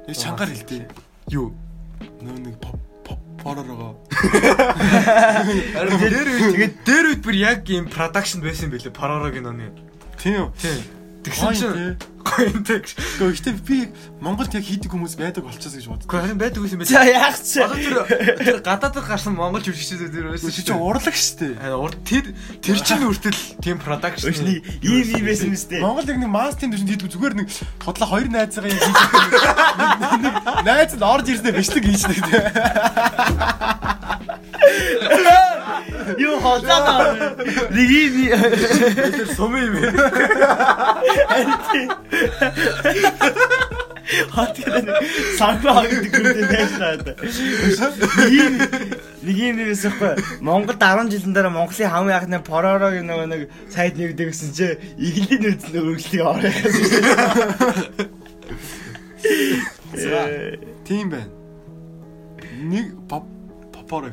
Яг чангаар хэлтэй. юу Нөө нэг поп поророо. Харин *laughs* дээр үед тэгээд дээр үед бүр яг юм production байсан байлээ паророгийн оны. Тийм. Тийм. Тэгсэн чинь юм тэг. Гэхдээ би Монголд яг хийдэг хүмүүс байдаг болчихсон гэж боддог. Гэхдээ харин байдаг юм За байлээ. яах? Одоо тэр тэр гадаадд гарсан монгол жүжигчдүүд тэр байсан Чи чи урлаг штэ. Харин урд тэр тэр чинь хүртэл тийм production нэг ийм ийм байсан юм шүү дээ. Монгол яг нэг мастын төшөнд хийдэг зүгээр нэг хотлоо хоёр найзгаа яг хийж нэг найз нь орж ирсэнэ бичлэг хийчихдэг тий. *laughs* Юу хоолоо. Нэг ийм *laughs* сум юм. хат гэдэг санхаа гэдэг юм байна. Ийм нэг юм байсан хгүй. Монголд 10 жилийн дараа Монголын хамгийн анхны поророгийн нөгөө нэг сайд нэгдэг гэсэн чи иглэлийн үзлээ өргөлтийг орох гэсэн. Тийм байна. Нэг поп попоро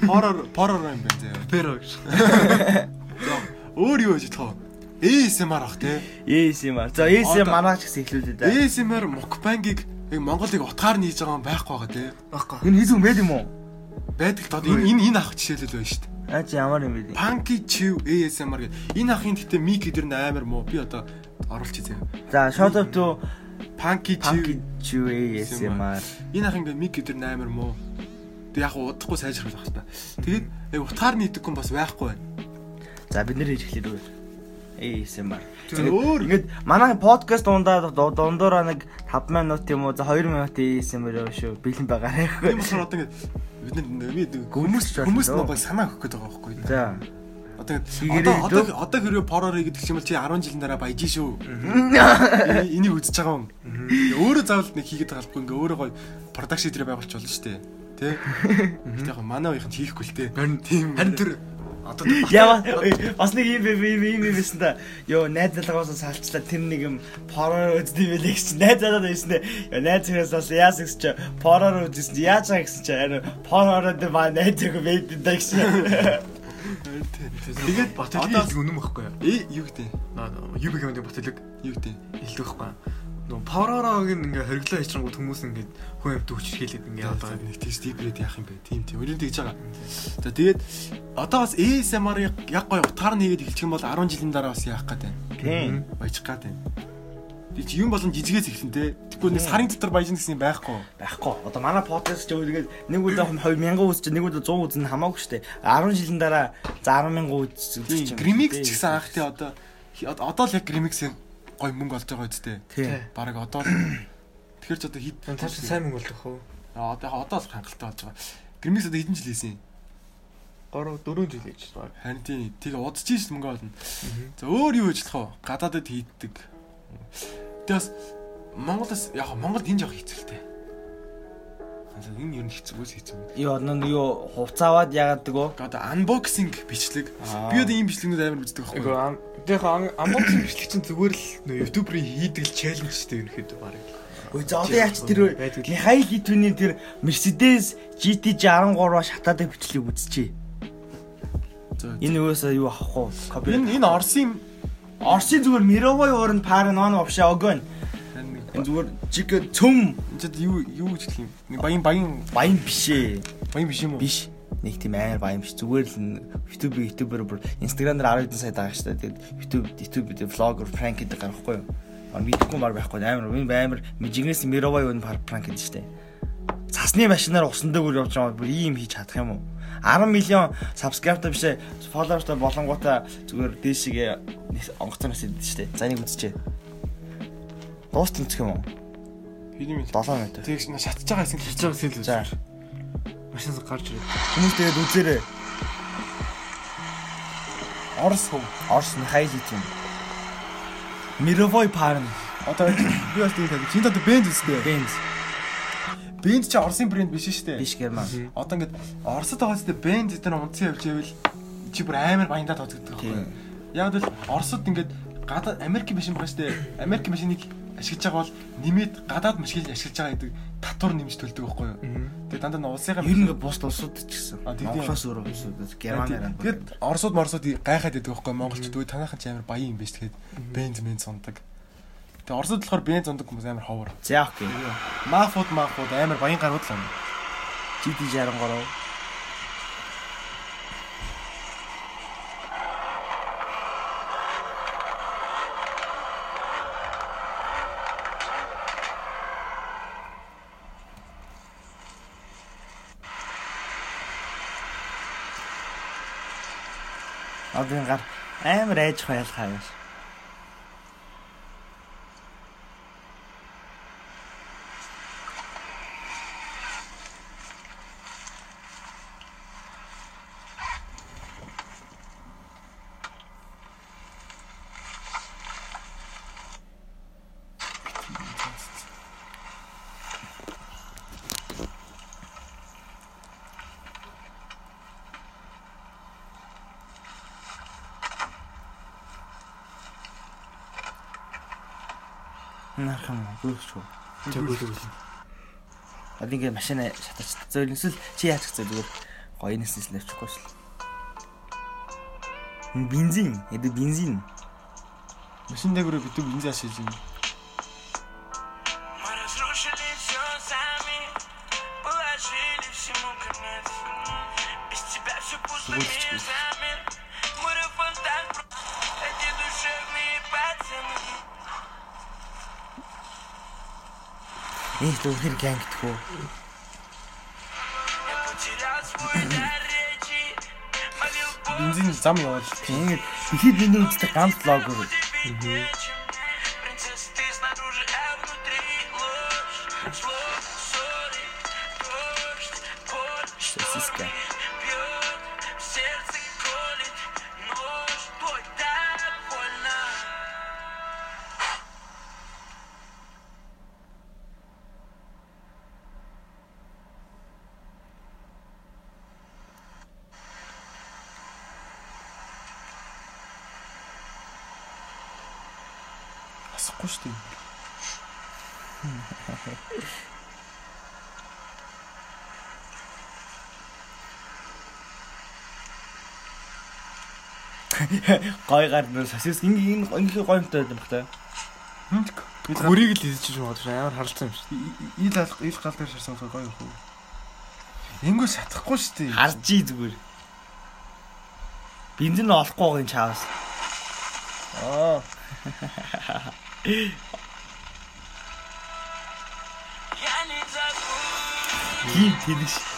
гэж. Порор порор юм байна заяа. Pero гэж. Өөр юу гэж вэ? ASMR ах тий. Аа. За Одоо- манаач гэсэн эхлүүлээ да. ASMR мукбангийг яг Монголыг утгаар нь хийж байгаа юм байхгүй байгаа тий. Баггүй. Энэ хийх юм байд юм уу? Байдаг одоо энэ энэ энэ ах жишээлэл байна шүү дээ. Аа чи ямар юм бэ? Punky Chew ASMR гэх. Энэ ахын гэхдээ мик эдэр нь амар муу. Би одоо оруулчих заяа. За shout out to Punky Chew ASMR. Энэ ах ингээ мик эдэр нь амар муу. Тэг яг удахгүй сайжруулах хэрэгтэй. Тэгээд яг утгаар нийтггүй юм бас байхгүй байна. За бид нэр эхлэх үү. ASMR. Тэгээд өөр Ингээд манай подкаст дундаа ду- дундуура нэг 5 минут юм уу за 2 минут ASMR шүү. Бэлэн байгаарай. тийм болохоор одоо ингээд бид Гүмс хүмүүс хүмүүс болов. нэг санаа өгөх гээд байгаа байхгүй. За. Одоо одоо одоо хэрвээ пороор гэдэг юм бол чи 10 жилийн дараа баяж шүү. Энийг- үзэж байгаа юм. Өөрөө заавал нэг хийгээд болохгүй ингээ өөрөө гоё продакшн дээр байгуулч болно шүү дээ. Тэ? *laughs* Гэтэ яг манай уяханд хийхгүй л. Харин Тийм. харин тэр одоо Яа бас нэг юм юм юм юм байсан да. Йоо найз залгаас салчлаа тэр нэг юм пороор үздэм байлээ гэж найз залгаад байсан дээ. Йоо найз хэрэгсээс яас гэж чи пороор үзсэн чи яаж байгаа гэсэн чи харин пороор дээр маа найз зэг байд даа гэсэн. тэгээд хэлдэг үнэн байхгүй юу? Э юу гэдэг? Юу гэх юм бэ баталэг Юу гэдэг? хэлдэг байхгүй юу? Нөө Power-ыг ингээ хориглоо хийчихрэнгүүт хүмүүс ингээ хүн амт өгч хэлээд ингээ Одоо одоо нэг тийш дипрэд яах юм бэ? Тийм тийм. Өөрөнд тэгж байгаа. За тэгээд одоо бас ASMR-ыг яг гоё утгаар нь хийгээд эхэлчих юм бол 10 жилийн дараа бас яах гээд байна. Тийм. Баяжих гээд байна. Тэг чи юм болон жижигээс эхлэн те. Тэгвэл нэг сарын дотор баяжна гэсэн юм байхгүй. Байхгүй. Одоо манай подкаст ч өөрөөр нэг удаа 2000 үз чи нэг удаа 100 үз нь хамаагүй штэ. 10 жилийн дараа за 100000 үз Тийм. Grimix ч гэсэн анх те одоо одоо л яг Grimix-ийн гоё мөнгө олж байгаа үстэй. Тийм. Бараг одоо л *clears throat* Тэгэхээр ч одоо хит цааш сайн мөнгө болдог хөө. Аа, одоо одоо л хангалттай болж байгаа. Grimix одоо хэдэн жил хийсэн юм? 3 4 жил хийж байна. Харин тийм тийг удаж ш мөнгө олно. За өөр юу болох вэ? Гадаадд хийддэг. Тэгээ бас Монголоос яг Монголд энэ жоох хэцэлтэй. Энэ ер нь хэцүүгээс хэцүү. Юу одоо юу хувцааваад яагаад гоо? Одоо unboxing бичлэг. Би одоо ийм бичлэгнүүд амар үздэг байхгүй. Ам тэгээд амбоксинг *coughs* бичлэг чинь зүгээр л нөө ютуберийн хийдэг л челленжтэй ерөнхийдөө баг. Ой за одоо яач тэр. Михаил Литвиний тэр Mercedes GT 63 шатаадаг бичлэг үзчихье. Энэ юусаа юу авах вэ? Энэ энэ Орсын Орсын зүгээр мировой ууранд пара нон вообще огон. харин нэг Энэ зүгээр чиг цөм Энд юу юу гэж хэлэх юм? Нэг баян баян баян биш ээ. баян биш юм уу? Биш. Нэг тийм амар баян биш. Зүгээр л н- YouTube YouTuber бүр Instagram дээр 10 хэдэн сая дагаа штэ. Тэгээд YouTube YouTube дээр vlogger prank гэдэг гарахгүй юу? Аа мэдхгүй мар байхгүй амар энэ амар мижигнэс мировой ууранд пара prank гэдэг штэ. Цасны машинаар усан дээгүүр явж байгаа бүр ийм хийж чадах юм уу? 10 million subscriber биш ээ. Followerтай болонгуудаа зүгээр дээшгээ онгоцоноос идэв штэ. За энийг үзчихье. Дуустал үзэх юм уу? Хэдийн мэл. 7 минут. Нэ шатж байгаа хэсэг хийж байгаа сэл За үз. Машинаас гарч ирээ. хүмүүс тэгээд үзээрэй. Орос хөв. Орс Михаил юм. Мировой парн. Одоо би бас тийм таг. Чинд одоо бенд үстэй. Бенз Бенд чи Оросын брэнд биш шүү дээ. биш герман. Одоо ингээд Оросд байгаа зү бенд дээр унтсан явж ивэл чи бүр амар баяндаа тооцогддог Тийм. байхгүй. Яг л Оросд ингээд гадаад Америк машин байгаа шүү дээ. Америк машиныг ашиглаж байгаа бол нэмээд гадаад машиныг ашиглаж байгаа гэдэг татвар нэмж төлдөг байхгүй юу? Тэгээ дандаа улсынхаа Ер нь бус улсууд ч гэсэн. А, тийм. Монголоос өөр улсууд германаар. Тэгээд Оросууд Морсууд гайхаад байдаг байхгүй Монголчууд үе танайхан ч амар баян юм биш тэгээд бенз бенз сундаг. Тэгээ Оросууд болохоор бенз сундаг хүмүүс амар ховор. За окей. Мафууд мафууд амар баян гарууд л юм. GT 63. Одоо энэ гар амар айж хойлох юм. Гүйсчүү. Тэгвэл Одоо ингээ машина шатаач. Зөв эсвэл чи яачих зөв зүгээр гоё нэснэс лавчихгүй шл. Бензин, эдэ бензин. Машин дээр битүү бенз ашиглаж юм. Тэр хэр гангтхүү. Я потерял Бензин зам яваад Тийм дэлхийд миний үздэг ганц лого. Принцесса, Гой гар нөө сосис ингэ энэ ингээ гой юмтай байдаг бахтай. Хөрийг л хийж магадгүй амар харалцсан юм шүү. Ил алах ил гал дээр шарсан гоё юу. Энгөө шатахгүй шүү дээ. Харж ий зүгээр. Бензин олохгүй байгаа юм чаавас. Аа. Я не забуду Тийм тэнэш.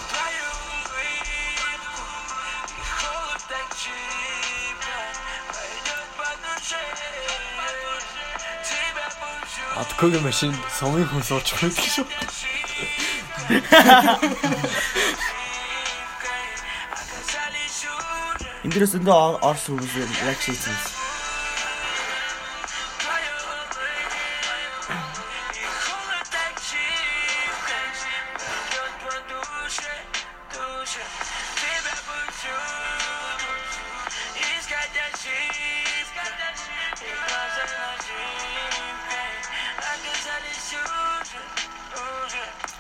Пущу Адкогийн машин сумын хүн суучих байдаг шүү. Оказались уже Энд дээрээс өндөө орс үрс реакшн хийсэн.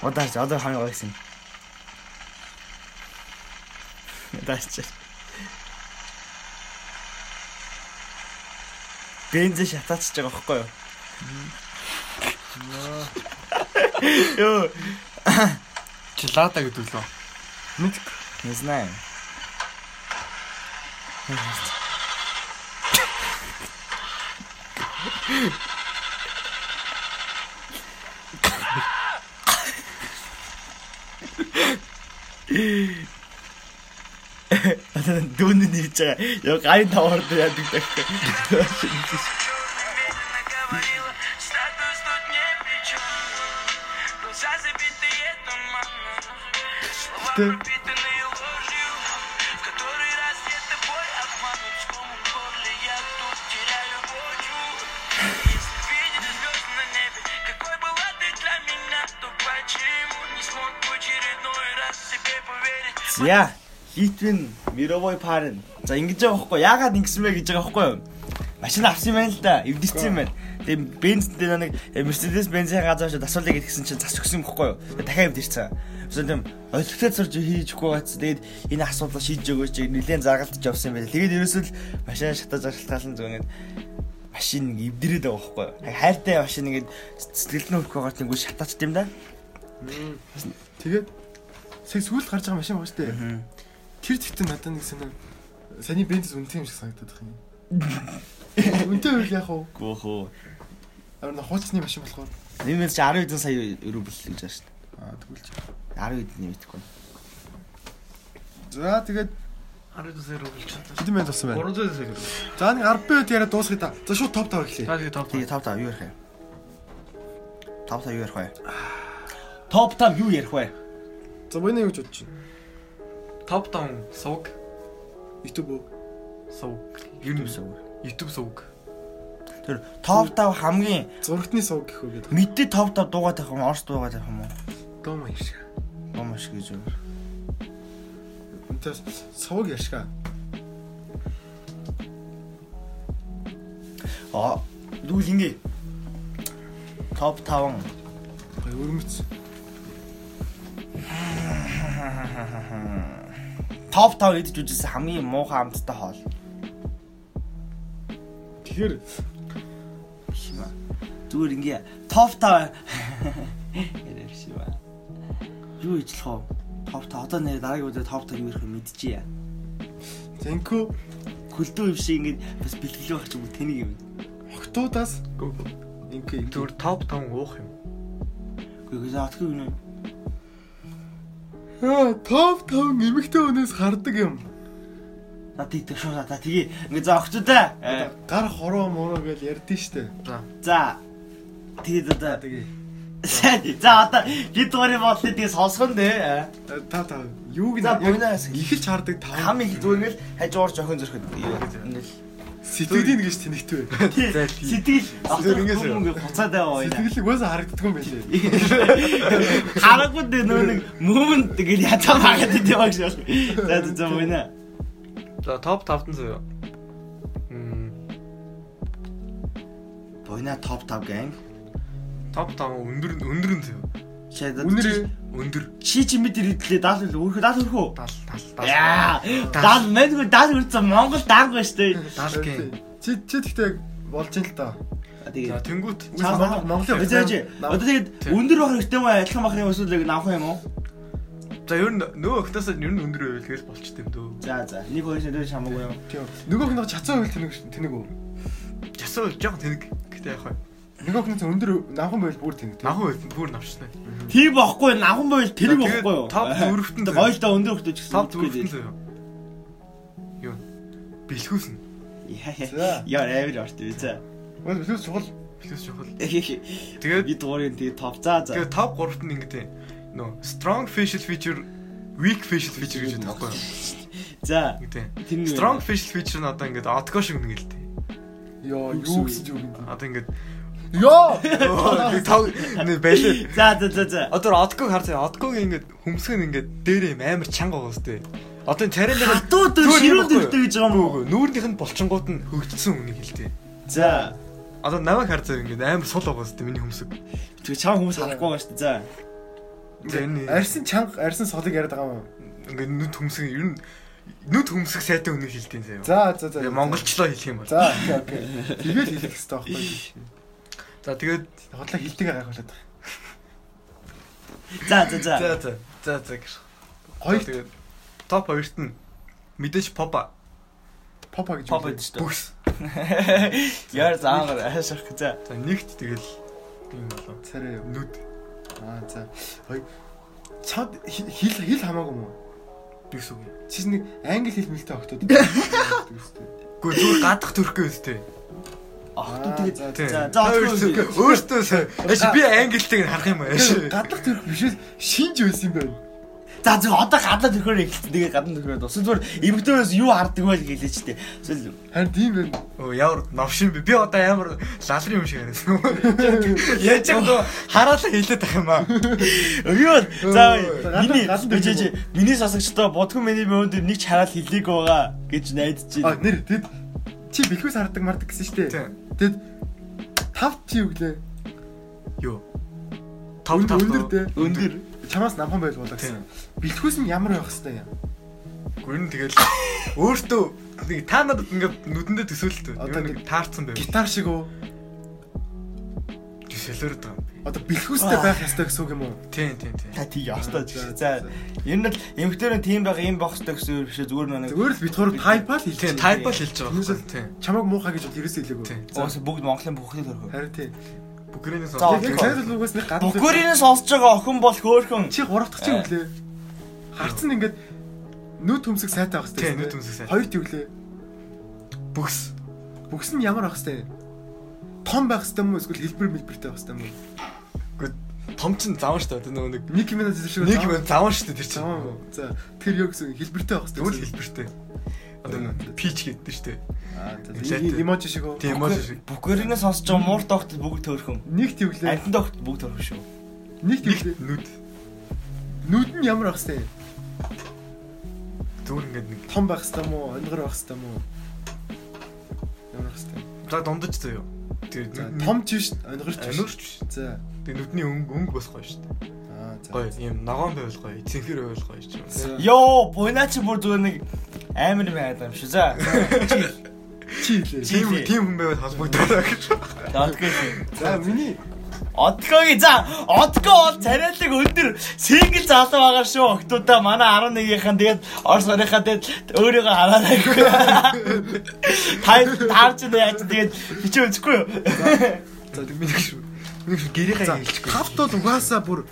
Уже Удаач одоо хань гоё гэсэн. Удаач. Бензин шатаачж байгаа байхгүй юу? Йоо, Жилата гэдэг лөө. не знаю. Дүүнэн хийж байгаа. Яа гайн тавар яадаг дахиад. Yeah. Литвин мировой парен. За ингэж байгаа байхгүй яагаад ингэсэн бэ гэж байгаа байхгүй юу? Машин авсан юм байна л да. Эвдэрсэн юм байна. Тэгээ бензин дээр нэг Mercedes бензин газар шууд асуулыг гэсэн чинь зас өгсөн юм байхгүй юу? Дахиад эвдэрсэн. Эсвэл тийм олигтой сурж хийжгүй бац. Тэгээд энэ асуудлыг шийдэж өгөөч. Нилээн заргалтж явсан юм байна. Тэгээд ерөөсөө л машин шатаж аргалтаалan зүгээд машин эвдэрээд байгаа байхгүй юу? Хайртай машин ингээд сэтгэлд нь хөрөх байгаа тийм шатаач тийм да. Тэгээд сүүлд гарч байгаа машин байгаа шүү дээ. Тэр тэгтэн надад нэг санаа саний бензин үнэтэй юм шиг санагдаад байна юм. *laughs* Үнэтэй үйл яах вэ? Гөөхөө. Арна хуучны машин болохоор Нэмэлт чи 10 хэдэн сая рубль гэж байна шүү дээ. аа тэгвэл чи. 10 хэдэн нэмэгдэхгүй. За тэгээд 12 сая рубль чадсан. хэдэн бенз болсон байна? 300 сая рубль. За нэг 10 бод яриа дуусгая та. За шууд топ тав эхлэе. За тэгээ топ. Тэгээ 5 5 юу ярих вэ? 5 5 юу ярих вэ? Топ 5 юу ярих вэ? За миний юу гэж бодож Топ даун сууг. YouTube үү? Сууг. YouTube YouTube сууг. YouTube сууг. Тэр топ 5 хамгийн Зурагтны сувг гэх үү гэдэг. мэдээ топ 5 дуугаад байх юм? Орс дуугаад байх юм уу? Дом ярьшаа. Гомш гэж юу? Үнэтэй сувг ярьшаа. Аа, дүүл ингэ. Топ 5 Гоё өрмөц. Топ 5 идэж үзсэн хамгийн муухай амттай хоол. Тэгэхээр Шима. Зүгээр ингээ топ 5 ярив шима. Юу ижлэх вэ? Топ 5 одоо нэр дараагийн үедээ топ 5 юу ярих вэ мэдчихье. Зэнкүү Хөлдөө юм шиг ингээ бас бэлгэлээ байх ч юм уу тэнийг юм. октоудаас ингээ Зүгээр топ 5 уух юм. Гэхдээ за отгүй гинэ. Топ 5 нэмэгтэй хүнээс хардаг юм. За тийгдэг шүү. За тгий. Ингээ за охтуудаа. Э, Гар хороо мороо гэж ярьдэн штэ. За. Тэгээд одоо Тэгээ. За одоо бид дуурийн бодлыг тэгээ сонсгон дээ. Та та юуг За, буйнаас. ихэлж хардаг тав. Хам их зүгээр ингээл хажуугаар жоохон зөрөхөд ингээл сэтгэлийн гэж тэнэгтэй бай. сэтгэл ингээс юу? ингээ хуцаад байгаа байна. Сэтгэлийг уусаа харагддаг юм байлээ. Харахгүй дээ нөө нэг момент тэгэл ятаа магаад идэв баг шүү. За за буйна. За топ 5 заяа. Мм Буйна топ 5 gang. топ 5 өндөр өндөр нь заяа. Үнэр Өндөр чи чи мэд ирэдлээ даал өөрөө даал өрхөө. 70 70 Яа. Даал мэдгүй даал үрцэн Монгол дааргүй шүү дээ. 70 гэн. Чи чи тэгтээ болж ин л та. За тэнгуут Монголын хувьд Одоо тэгээд өндөр бах хэрэгтэй мó адилхан бах юм эсвэл яг навах юм уу? за ер нь нөгөө өхнөөс ер нь өндөр байвал тэгэл болчт юм дөө. За за. Нэг хоёр шидэж хамаагүй юм. Тийм. Нөгөөх нь чацаа хөл тэнэг тэнэг үү? Жасаа жоох тэнэг гэтээ яг хаа. Нөгөөх нь өндөр навхан байл бүр тэнэг. тийм. Нахуу байт бүр навчтай. Тийм бохгүй навхан байл тэгээд бохгүй юу? топ заяа. Гоёлдоо өндөр хөлтөж гэсэн. Топ дөрөвтөн заяа. Юу? Бэлхүүсэн. За. Яа эвэр орт үү за. Бол билүүс чухал. Бэлхүүс чухал. Тэгээд бид дуурын тий топ за за. тэгээд топ 3-т нь ингэдэ. Нөө strong facial feature, weak facial feature гэж байдаг байхгүй юу? *laughs* За. Ингэдэ. Тэр нь Strong facial feature нь одоо ингэдэ одго шиг нэг л дээ. Йоо, юу гэсэн ч юм. Одоо ингэдэ Йоо! тав нэ байлээ. За за за за. Одоо одгог хар заа. Одгог ингэдэ хөмсгөн ингэдэ дээрээ юм амар чанга гоос дээ. Одоо царин дээр Хатуу дөр ширүүн дөртэй гэж байгаа юм уу? Нүүрнийх нь болчингууд нь хөгжсөн үнийг хэлдэг. За. Одоо намайг хар заа ингэдэ амар сул гоос дээ миний хөмсөг. Тэгээ чам хүмүүс харахгүй байгаа шүү дээ. За. Арьсан чанга, арьсан солыг яриад байгаа юм уу? ингээд нүд хөмсөг ер нь нүд хөмсөг сайтай үнийг хэлдэг юм заяа. За, за, за. Монголчлоо хэлэх юм бол. За, окей, окей. Тэгээд хэлэх хэрэгтэй байхгүй. За тэгээд Хотлоо хилдэг гайхуулаад байгаа. За за за. за за за за. Хоёр тэгээд топ 2-т нь мэдээж попа попа гэж шүү дээ. бүкс. *laughs* Яар заагаар ашаах гэж. За. Нэгт тэгэл юм болоо. Царай? Нүд Аа, за. Хоёр чад хил хил хамаагүй мó. дүүс үг. Чи нэг англи хэл мэлтэй октод. Гэхдээ. Гэхдээ зүгээр гадах төрхөө өстэй. Ах туу тэгээд за, Тийм. За за Өөртөө өөртөө би англитайг харах юм аа. Эш. Гадах төрх биш? Шинж байсан юм байна. За зөв одоо гадаа төхөөр эхэлсэн. Тэгээ гадаа төхөөр дууссан. Зүгээр эмгтөөс юу хардаг вэ гэлээ ч тээ. Эсвэл Харин тийм байна. Оо ямар новшин би. Би одоо амар лалрын юм шиг харасан. *laughs* Яаж ч одоо хараалаа хэлээд ах юм аа. Юу за миний төхөөр. миний сасагчдаа бодгон миний мөнд нэг ч хараал хэлээг байгаа гэж найдаж А байна. нэр тэд чи бэлхүүс хардаг мардаг гэсэн шүү дээ. Тэд тав чи юу гэлээ? Юу? Тав тав. Өндөр дээ. Өндөр. Чамаас намхан байл болоо гэсэн. Бэлхүүс нь ямар байх хэвээр юм? Гүр нь тэгэл *laughs* өөртөө нэг та надад ингээд нүдэндээ төсөөлөлтөө. Одоо нэг таарсан байв. Гитар шиг үү? Солиорд байгаа юм. Одоо бэлхүүстэй байх ёстой гэсэн үг юм уу? Тийм тийм тийм. Та тий ястаа За, за. Ер нь л эмгтээрэн тийм байх юм байх хэрэгтэй гэсэн үг биш зүгээр нэг Зүгээр л бид хоёр тайпал хэлж Тийм байна. тайпал хэлж байгаа. Тэрнээс байхгүй. Тийм. Чамаг муухай гэж бол ерөөсөө хэлээгүй. Тийм. Оос бүгд Монголын бүхнийг төрхөө. Харин тийм. Лугаас нэг гадна. Бүхөрийн сонсож байгаа охин бол хөөхөн. чи гурав дахь чи юу лээ? Харцсан ингээд нүд төмсөг сайтай байх Тийм, хэвээр. нүд төмсөг сайтай. Хоёрт юу лээ? Бүкс. Бүкс нь ямар байх хэвээр? Том байх хэвээр юм уу эсвэл хэлбэр мэлбэртэй байх хэвээр юм уу? Том чин заван шүү дээ. Нөгөө нэг Нэг нэг шиг нэг юм заван шүү дээ тэр чинь. Заван. За тэр юу гэсэн хэлбэртэй байх Тэгвэл хэвээр. хэлбэртэй. Одоо нэг пич гэдэг шүү дээ. Аа Лайт. эможи шиг үү? Тийм эмоji шиг. Бүхөрийн сонсож байгаа муурт огт бүгд төрхөн. Нэгт юу лээ? Антон огт бүгд төрхөн шүү. Юу Нэг лээ? нүд. Нүд нь ямар байх хэвээр? Зүгээр ингээд нэг Том байх хэвээр юм уу? Онгор байх хэвээр юм уу? Ямар хэвээр? за дундаж заяа. За Тэгээ том ч биш, онгорч биш. Өнөрч биш. За. Тэгээ нүдний өнгө өнгө бас гоё шүү дээ. Аа за. Гоё ийм ногоон байвал гоё, цэнхэр байвал гоё ч юм. За. Йоо, буйнаа чи бүр зүгээр нэг амар юм яадаг юм шүү. За. Чи лээ. Тийм тийм хүн байвал холбогдоо гэж. Дадгай. За миний Одгогийн за одгоо бол царайлаг өндөр сингл залуу байгаа шүү. Октоудаа манай 11-ийнхэн тэгээд Орос орийнхаа тэгээд өөрийгөө хараарай. Тай таарч яаж тэгээд бичээ үзэхгүй юу? За миний шүү. Миний шүү гэрийнхаа хэлчихгүй. тавт бол угаасаа бүр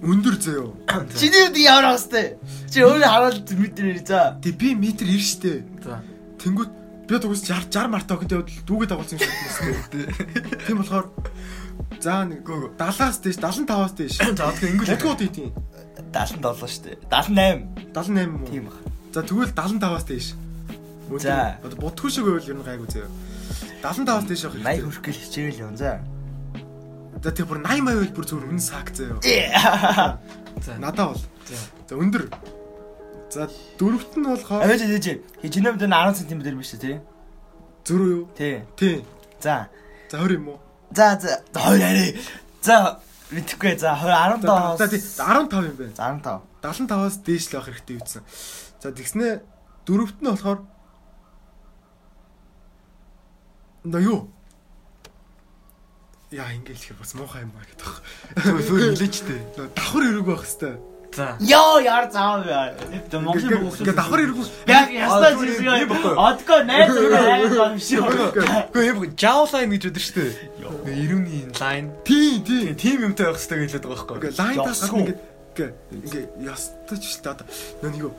Өндөр заяо. Чиний үдийг ямар хэвтэй. Чи өөрөө хараал мэдэрээ за. Тэг би метр 90 штэ. За. Тэнгүүт би дугас 60 60 март өгөндөө дүүгээ дагуулсан юм шиг байна. Тийм болохоор за нэг 70-аас дээш 75-аас дээш. *coughs* За одоо ингэвэл Ядгууд ийтийн 77 шүү дээ. 78. 78 юм уу? Тийм баг. За тэгвэл 75-аас дээш. За. Одоо будгүй шиг байвал ер нь гайгүй заяа. 75-аас дээш явах 80 хүрэх гээл хичээл юм за. За тэг бүр 80 маяг байвал бүр зөв үнэн саг заяа. За. Надаа бол. За. За өндөр. За дөрөвт нь болохоор Авэж ээж. Хичнэм дээр 10 см биш үү тий? зөрөө юу? Тий. Тий. За. За 20 юм уу? За за. Хоёр арай. За мэдхгүй за 20 За 15. тий 15 юм байна. За 15. 75-аас дээш л авах хэрэгтэй үтсэн. За тэгснэ дөрөвт нь болохоор На юу? Яа ингэ хэлэхээр бас муухай юм байна гэдэг. *laughs* Зүгээр хэлээч тээ. Давхар эрэг байх хэвээр. За. Йоо яар заав яа. Тэ Монголын Ингээ богсоо. давхар эрэг. Яг ястаа зүгээр, жишээ. юм баггүй. Одго найз байгаа юм шиг. Гэхдээ юм Java line гэж дээ. Ингээ 90-ийн line. Тий, тий. Тим юмтай байх хэрэгтэй гэж хэлээд байгаа байхгүй. Ингээ лайн тас Ёсгүй. ингээ ингээ ингээ ястаж шүү дээ. Одоо нөө нэг юу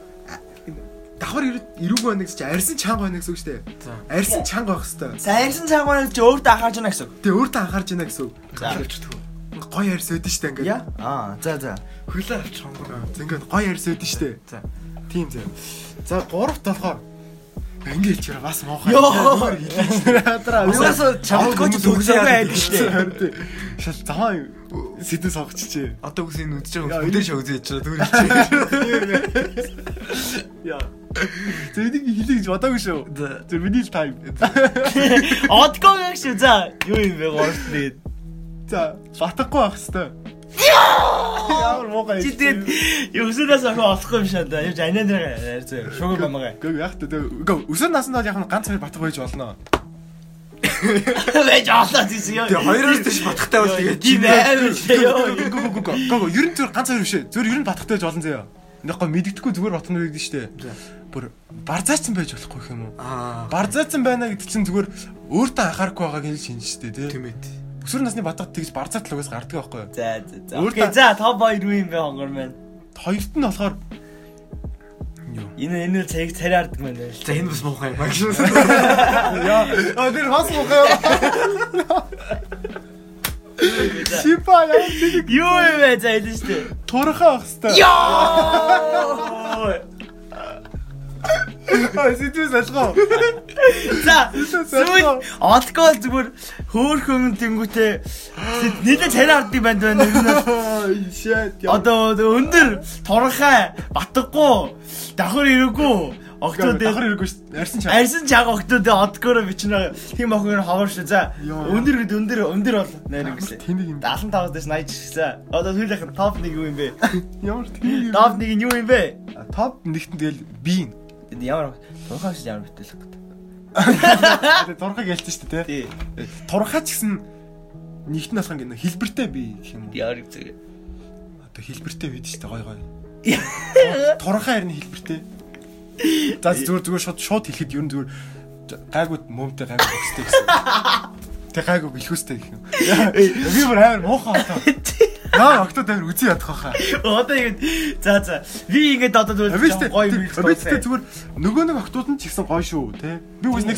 давхар эрэг байна гэж чи арьсан чанга байна гэсэн үг шүү дээ. За. Арьсан чанга байх хэвээр. Сайрсан цагаан чи өөртөө анхаарч байна гэсэн. Тэгээ өөртөө анхаарч байна гэсэн үг. За. Гоё арьс өдөн шүү дээ ингээ. Аа за за. Хөглөө авч хонгор. Ингээ гоё арьс өдөн шүү дээ. За. Тийм зэ. За гуравт болохоор ингээ хэлчихээр бас муухай. Йоо. Гооч төгсөөгөө айдаг шүү дээ. Харин тий. Шал заваа сэдэн сонгочихжээ. Одоо үгүй энэ үдэж байгаа шаа үзээж чаа зүгээр хэлчихээ. Яа. За энийг хэлий гэж бодоогүй шүү. За миний л тайм. Одго гэх шүү за. Юу юм бэ гоорсны. За батахгүй байх хэвээр. Ямар муухай. Чи тэгээд өсөнөөс охин олохгүй юм шаа да. Явж анаа дээр ярьцаа. Шугар бамгаа. Гэхдээ яг та өсөр наснд бол яг нь ганц хоёр батах байж болно. Вэж олоо тийс ёо. Тэгээ хоёроос тийш батхтай бол тэгээ тийм ёо. Гү гү гү. Гү ер нь зөв ганц хоёр биш ээ. Зөв ер нь батахтай байж болно. Нэг гоо мэддэхгүй зүгээр батна гэдэг нь штэ. Бүр барзаацсан байж болохгүй юм уу? Аа. Барзаацсан байна гэдэг чинь зүгээр өөртөө анхаарахгүй байгааг хэлж шинж штэ тий. Тэмэт. Өсвөр насны батгад тэгж барзаат л угаас гардаг байхгүй юу? За за Окей за топ 2 юу юм бэ хонгор маань. Хоёрт нь болохоор юу? Энэ энэ цагийг царай ардаг маань байна. За энэ бас муухай юм аа гэсэн. *laughs* Яа, а тэр бас мохоо. Шипа яа нэг Юу юм бэ за хэлэн штэ. турхаа ах хэвээр. Йоо. Аа сэтгүүс алгаа. За сүүл алкогол зүгээр хөөхөн тэнгүүтээ нийлээ царай ардыг банд байна. Энэ нь Shit. одоо өндөр торхай батггүй давхар ирээгүй октод Дахар хэрэггүй шүү. Арьсан чаа. арьсан чаг октод одгоор бичнэ тийм охин хавар шүү за өндөр гэд өндөр өндөр бол нэр гэсэн Тэнийг юм. 75 дэс 80 гэсэн одоо сүүлийнх нь топ 1 юу юм бэ *laughs* Ямар топ 1 нь юу юм бэ топ нэгтэн тэгэл би. ямар торхай шиг ямар битэл Турхаг ялцсан шүү дээ тий. тий Турхаа ч гэсэн нэгтэн юм гэнэ хэлбэртэй би гэх юм уу? ямар зүг Одоо хэлбэртэй бид шүү дээ гой гой. Турхаа ярины хэлбэртэй. За зүгээр зүгээр шууд шууд хэлэхэд ер нь зүгээр гайгүй мөмтэй гайгүй өстэй гэсэн. Тэг гайгүй бэлхүүстэй гэх юм. Би бүр амар муухай одоо. Наа октод амар үзий ядах байхаа. одоо ингэ за за би ингэж одоо Би зүгээр гоё би микс ч зүгээр нөгөө нэг октод нь ч ихсэн гоё шүү те. Би үс нэг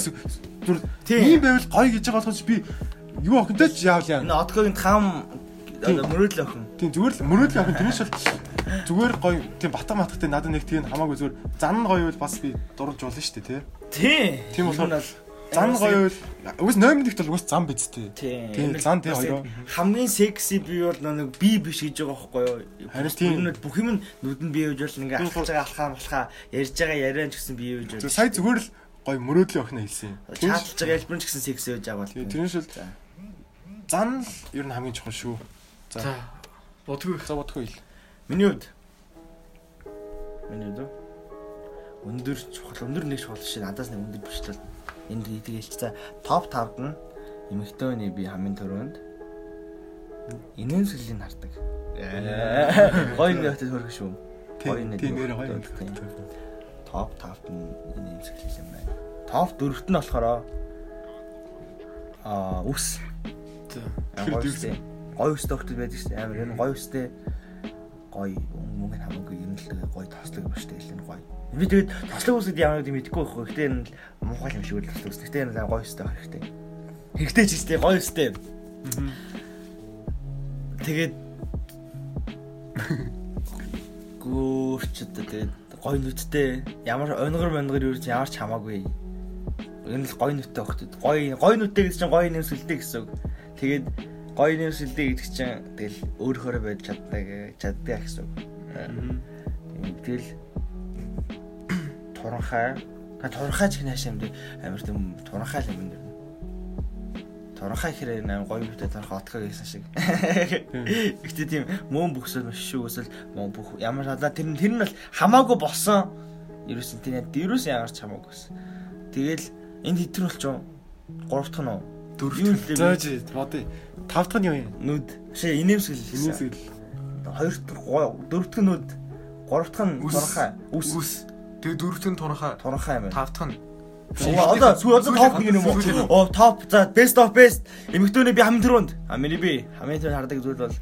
Тийм. ийм байвал гоё гэж байгаа болохоос би юу охинтой ч яавал энэ яа. одгогийн хам одоо мөрөөдөл охин Тийм зүгээр л мөрөөдөл охин тэрнээс бол зүгээр гоё тийм батга матгатай надад нэг тийм хамаагүй зүгээр зан нь гоё бол бас би дурж болно шүү дээ те. тий Тийм болохоор Энэ бол Зан гоё бол уус номер нэгт бол уус зан биз тээ. тий Тийм зан тий хоёроо. хамгийн секси би бол нэг би биш гэж байгаа байхгүй юу Харин тийм. Бүх юм нь нүдэнд бий гэж бол ингээ алхаж байгаа алхаа малхаа ярьж байгаа яриан ч гэсэн бий гэж Зөв сая зүгээр л гоё мөрөөдлийн охин хэлсэн юм. чааталж байгаа хэлбэр ч гэсэн секси гэж байгаа бол Тийм, тэрнээс л За. зан л ер нь хамгийн чухал шүү. За. Бодгүй. За бодохгүй ил. миний хувьд миний хувьд өндөр чухал өндөр нэг чухал шиг надаас нэг өндөр биш л энд идэг хэлч за топ 5-д нь эмэгтэйний би хамгийн түрүүнд инэн сүлийн хардаг гоё нэг ихтэй хөрөх шүү. Тийм, нэг тийм, нэр гоё топ 5-д нь инэн сүлийн юм байна. Топ 4-т нь болохоор аа үс За. гоё үстэй гоё үстэй хөлт байдаг шүү амар энэ гоё үстэй гоё мөнгө хамаагүй юм л гоё тослог ба штэ хэлэн гоё. Би тэгээд тослог үсгэд ямар гэдэг мэдэхгүй байхгүй. Гэтэ энэ муухай юм шиг үл тослог үсгэх. Гэтэ энэ гоё өстэй хэрэгтэй. Хэрэгтэй ч өстэй гоё өстэй. Тэгээд гүүрчд тэгээд гоё нүдтэй ямар онгор монгор юу ч ямар ч хамаагүй. Энэ л гоё нүдтэй багт. Гоё гоё нүдтэй гэсэн чинь гоё нэмсэлтэй гэсэн үг. Тэгээд гоё нэмсэлтэй гэдэг чинь тэгэл өөрөөрөө байж чаддаг чаддаг гэсэн үг. Тэгэл туранхай Ха туранхай ч юм дээ амар тийм туранхай л юм дэр. Туранхай хэрэг амар гоё бүтэд туранхай отхоо гэсэн шиг. Гэтэ тийм мөн бүхсэл маш шүү өсөл мөн бүх ямар шалаа тэр нь тэр нь бол хамаагүй болсон. Ерөөсөн тийм ерөөс ямар ч хамаагүй гэсэн. Тэгэл энд хитэр болчоо. Гурав дахь нь уу? Юу л Зөөж бодъё. Тав дахь нь юу юм? нүд. Шээ инээмсгэл. Инээсгэл. Хоёр дахь дөрөв дахь нүд. Гурав дахь нь Үс. туранхай. Үс. Үс. Тэгээ дөрөвтөн туранхай. Туранхай юм байна. Тав дахь нь Оо, Одоо сүү одоо топ нэг юм уу? Оо топ за best of best. Эмэгтэйний би хамгийн түрүүнд. А миний би хамгийн түрүүнд хардаг зүйл бол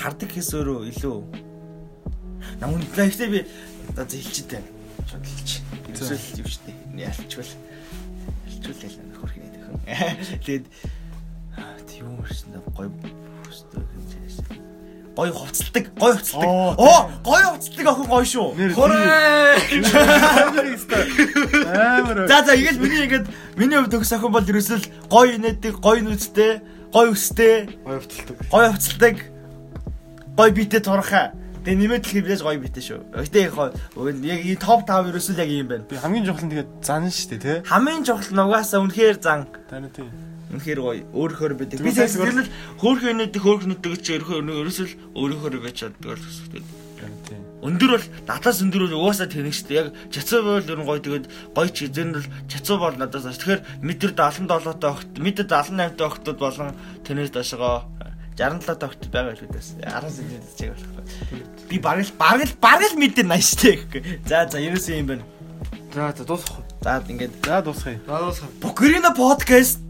хардаг хэс өөрөө илүү намун лайфтэй би одоо зэлчтэй. Шууд хэлчих. Эсвэл юу ч дээ. Ялчвал. Ялчвал ял нөхөр хийнэ гэх юм. *laughs* Тэгээд тийм юм өстой юм чээс. Гоё хувцалдаг, гоё хувцалдаг. Оо, гоё хувцалдаг охин гоё шүү. Амар. За за игээл миний ингээд миний хувьд төгс охин бол ерөөсөл гоё инээдэг, гоё нүдтэй, гоё өстэй, Гоё хөвтөлдөг. гоё хувцалдаг, гоё биетэй турхаа. Тэгээ нэмээд хэлэхэд бидээс гоё биетэй шүү. Гэтэ яг яг ಈ топ 5 ерөөсөл яг юм байна. Би хамгийн жохол нь тэгээд зан штэ тий. Хамгийн чухал нь угаасаа үнэхээр зан Таны тий. Үнэхээр гоё өөрөөр бидэг. Би Зүгээр тэгс тэр л хөөрхөн инээдэг, хөөрхөн нүдтэй гэж ерөөөр ерөөсөл өөрөөр байж чаддаг л гэсэн. Таны тий. Өндөр бол надаас өндөр бол угаасаа тэнэг шүү дээ. Яг чацуу бол ер нь гоё тэгээд гоё ч эзэн бол чацуу бол надаас аш. Тэгэхээр метр 77 тоо огт, метр 78 тоо огтуд болон тэнэс дашгаа 67 тоо огт байгаа л үдээс. 10 см чиг болох. Би бараг л бараг л бараг л метр 80 штэ гэхгүй. За за ерөөсөө юм байна. За за дуусах. За ингээд За дуусгая. За дуусах. Букрина подкаст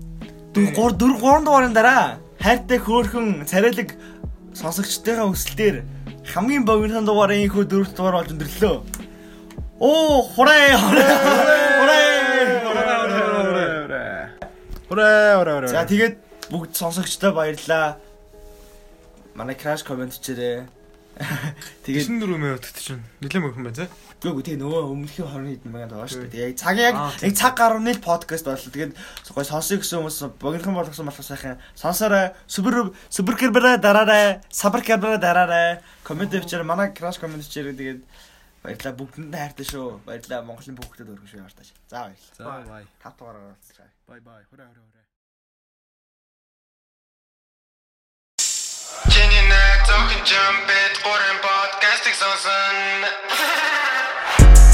4 3 3 дугаарын дараа хайртай хөөхөн царайлаг сонсогчтойгоо өсөлтөөр хамгийн богинохон дугаараа ийхүү дөрөвт дугаар болж өндөрлөө. Оо, хураа, хураа, хураа. Ураа ураа ураа. За тэгээд бүгд сонсогчтой баярлаа. Манай краш комент чирээ. Тэгээд 94 мөр өтгт чинь. Нилэм өгөн байна за. Гүг тэгээ нөгөө өмнөхийн 20 хэдэн мянган байгаа шүү дээ. Тэгээ цаг яг яг цаг гаруй нийл подкаст боллоо. Тэгээд гой сонсоё гэсэн хүмүүс богинохон болгосон болох сайхан сонсоорой. Супер супер кэрбэрэ дараарай. Сабар кэрбэрэ дараарай. Комент дэвчээр манай краш комент чирээ тэгээд баярлаа бүгдэнд хайртай шүү. Баярлаа Монголын бүгдэд өргөн шүү явартаач. За баярлаа. За бай. Тав дугаараар уулзцгаая. Бай бай. Ураа Sachen jumpet, horen podcast, ik zal zijn. *laughs*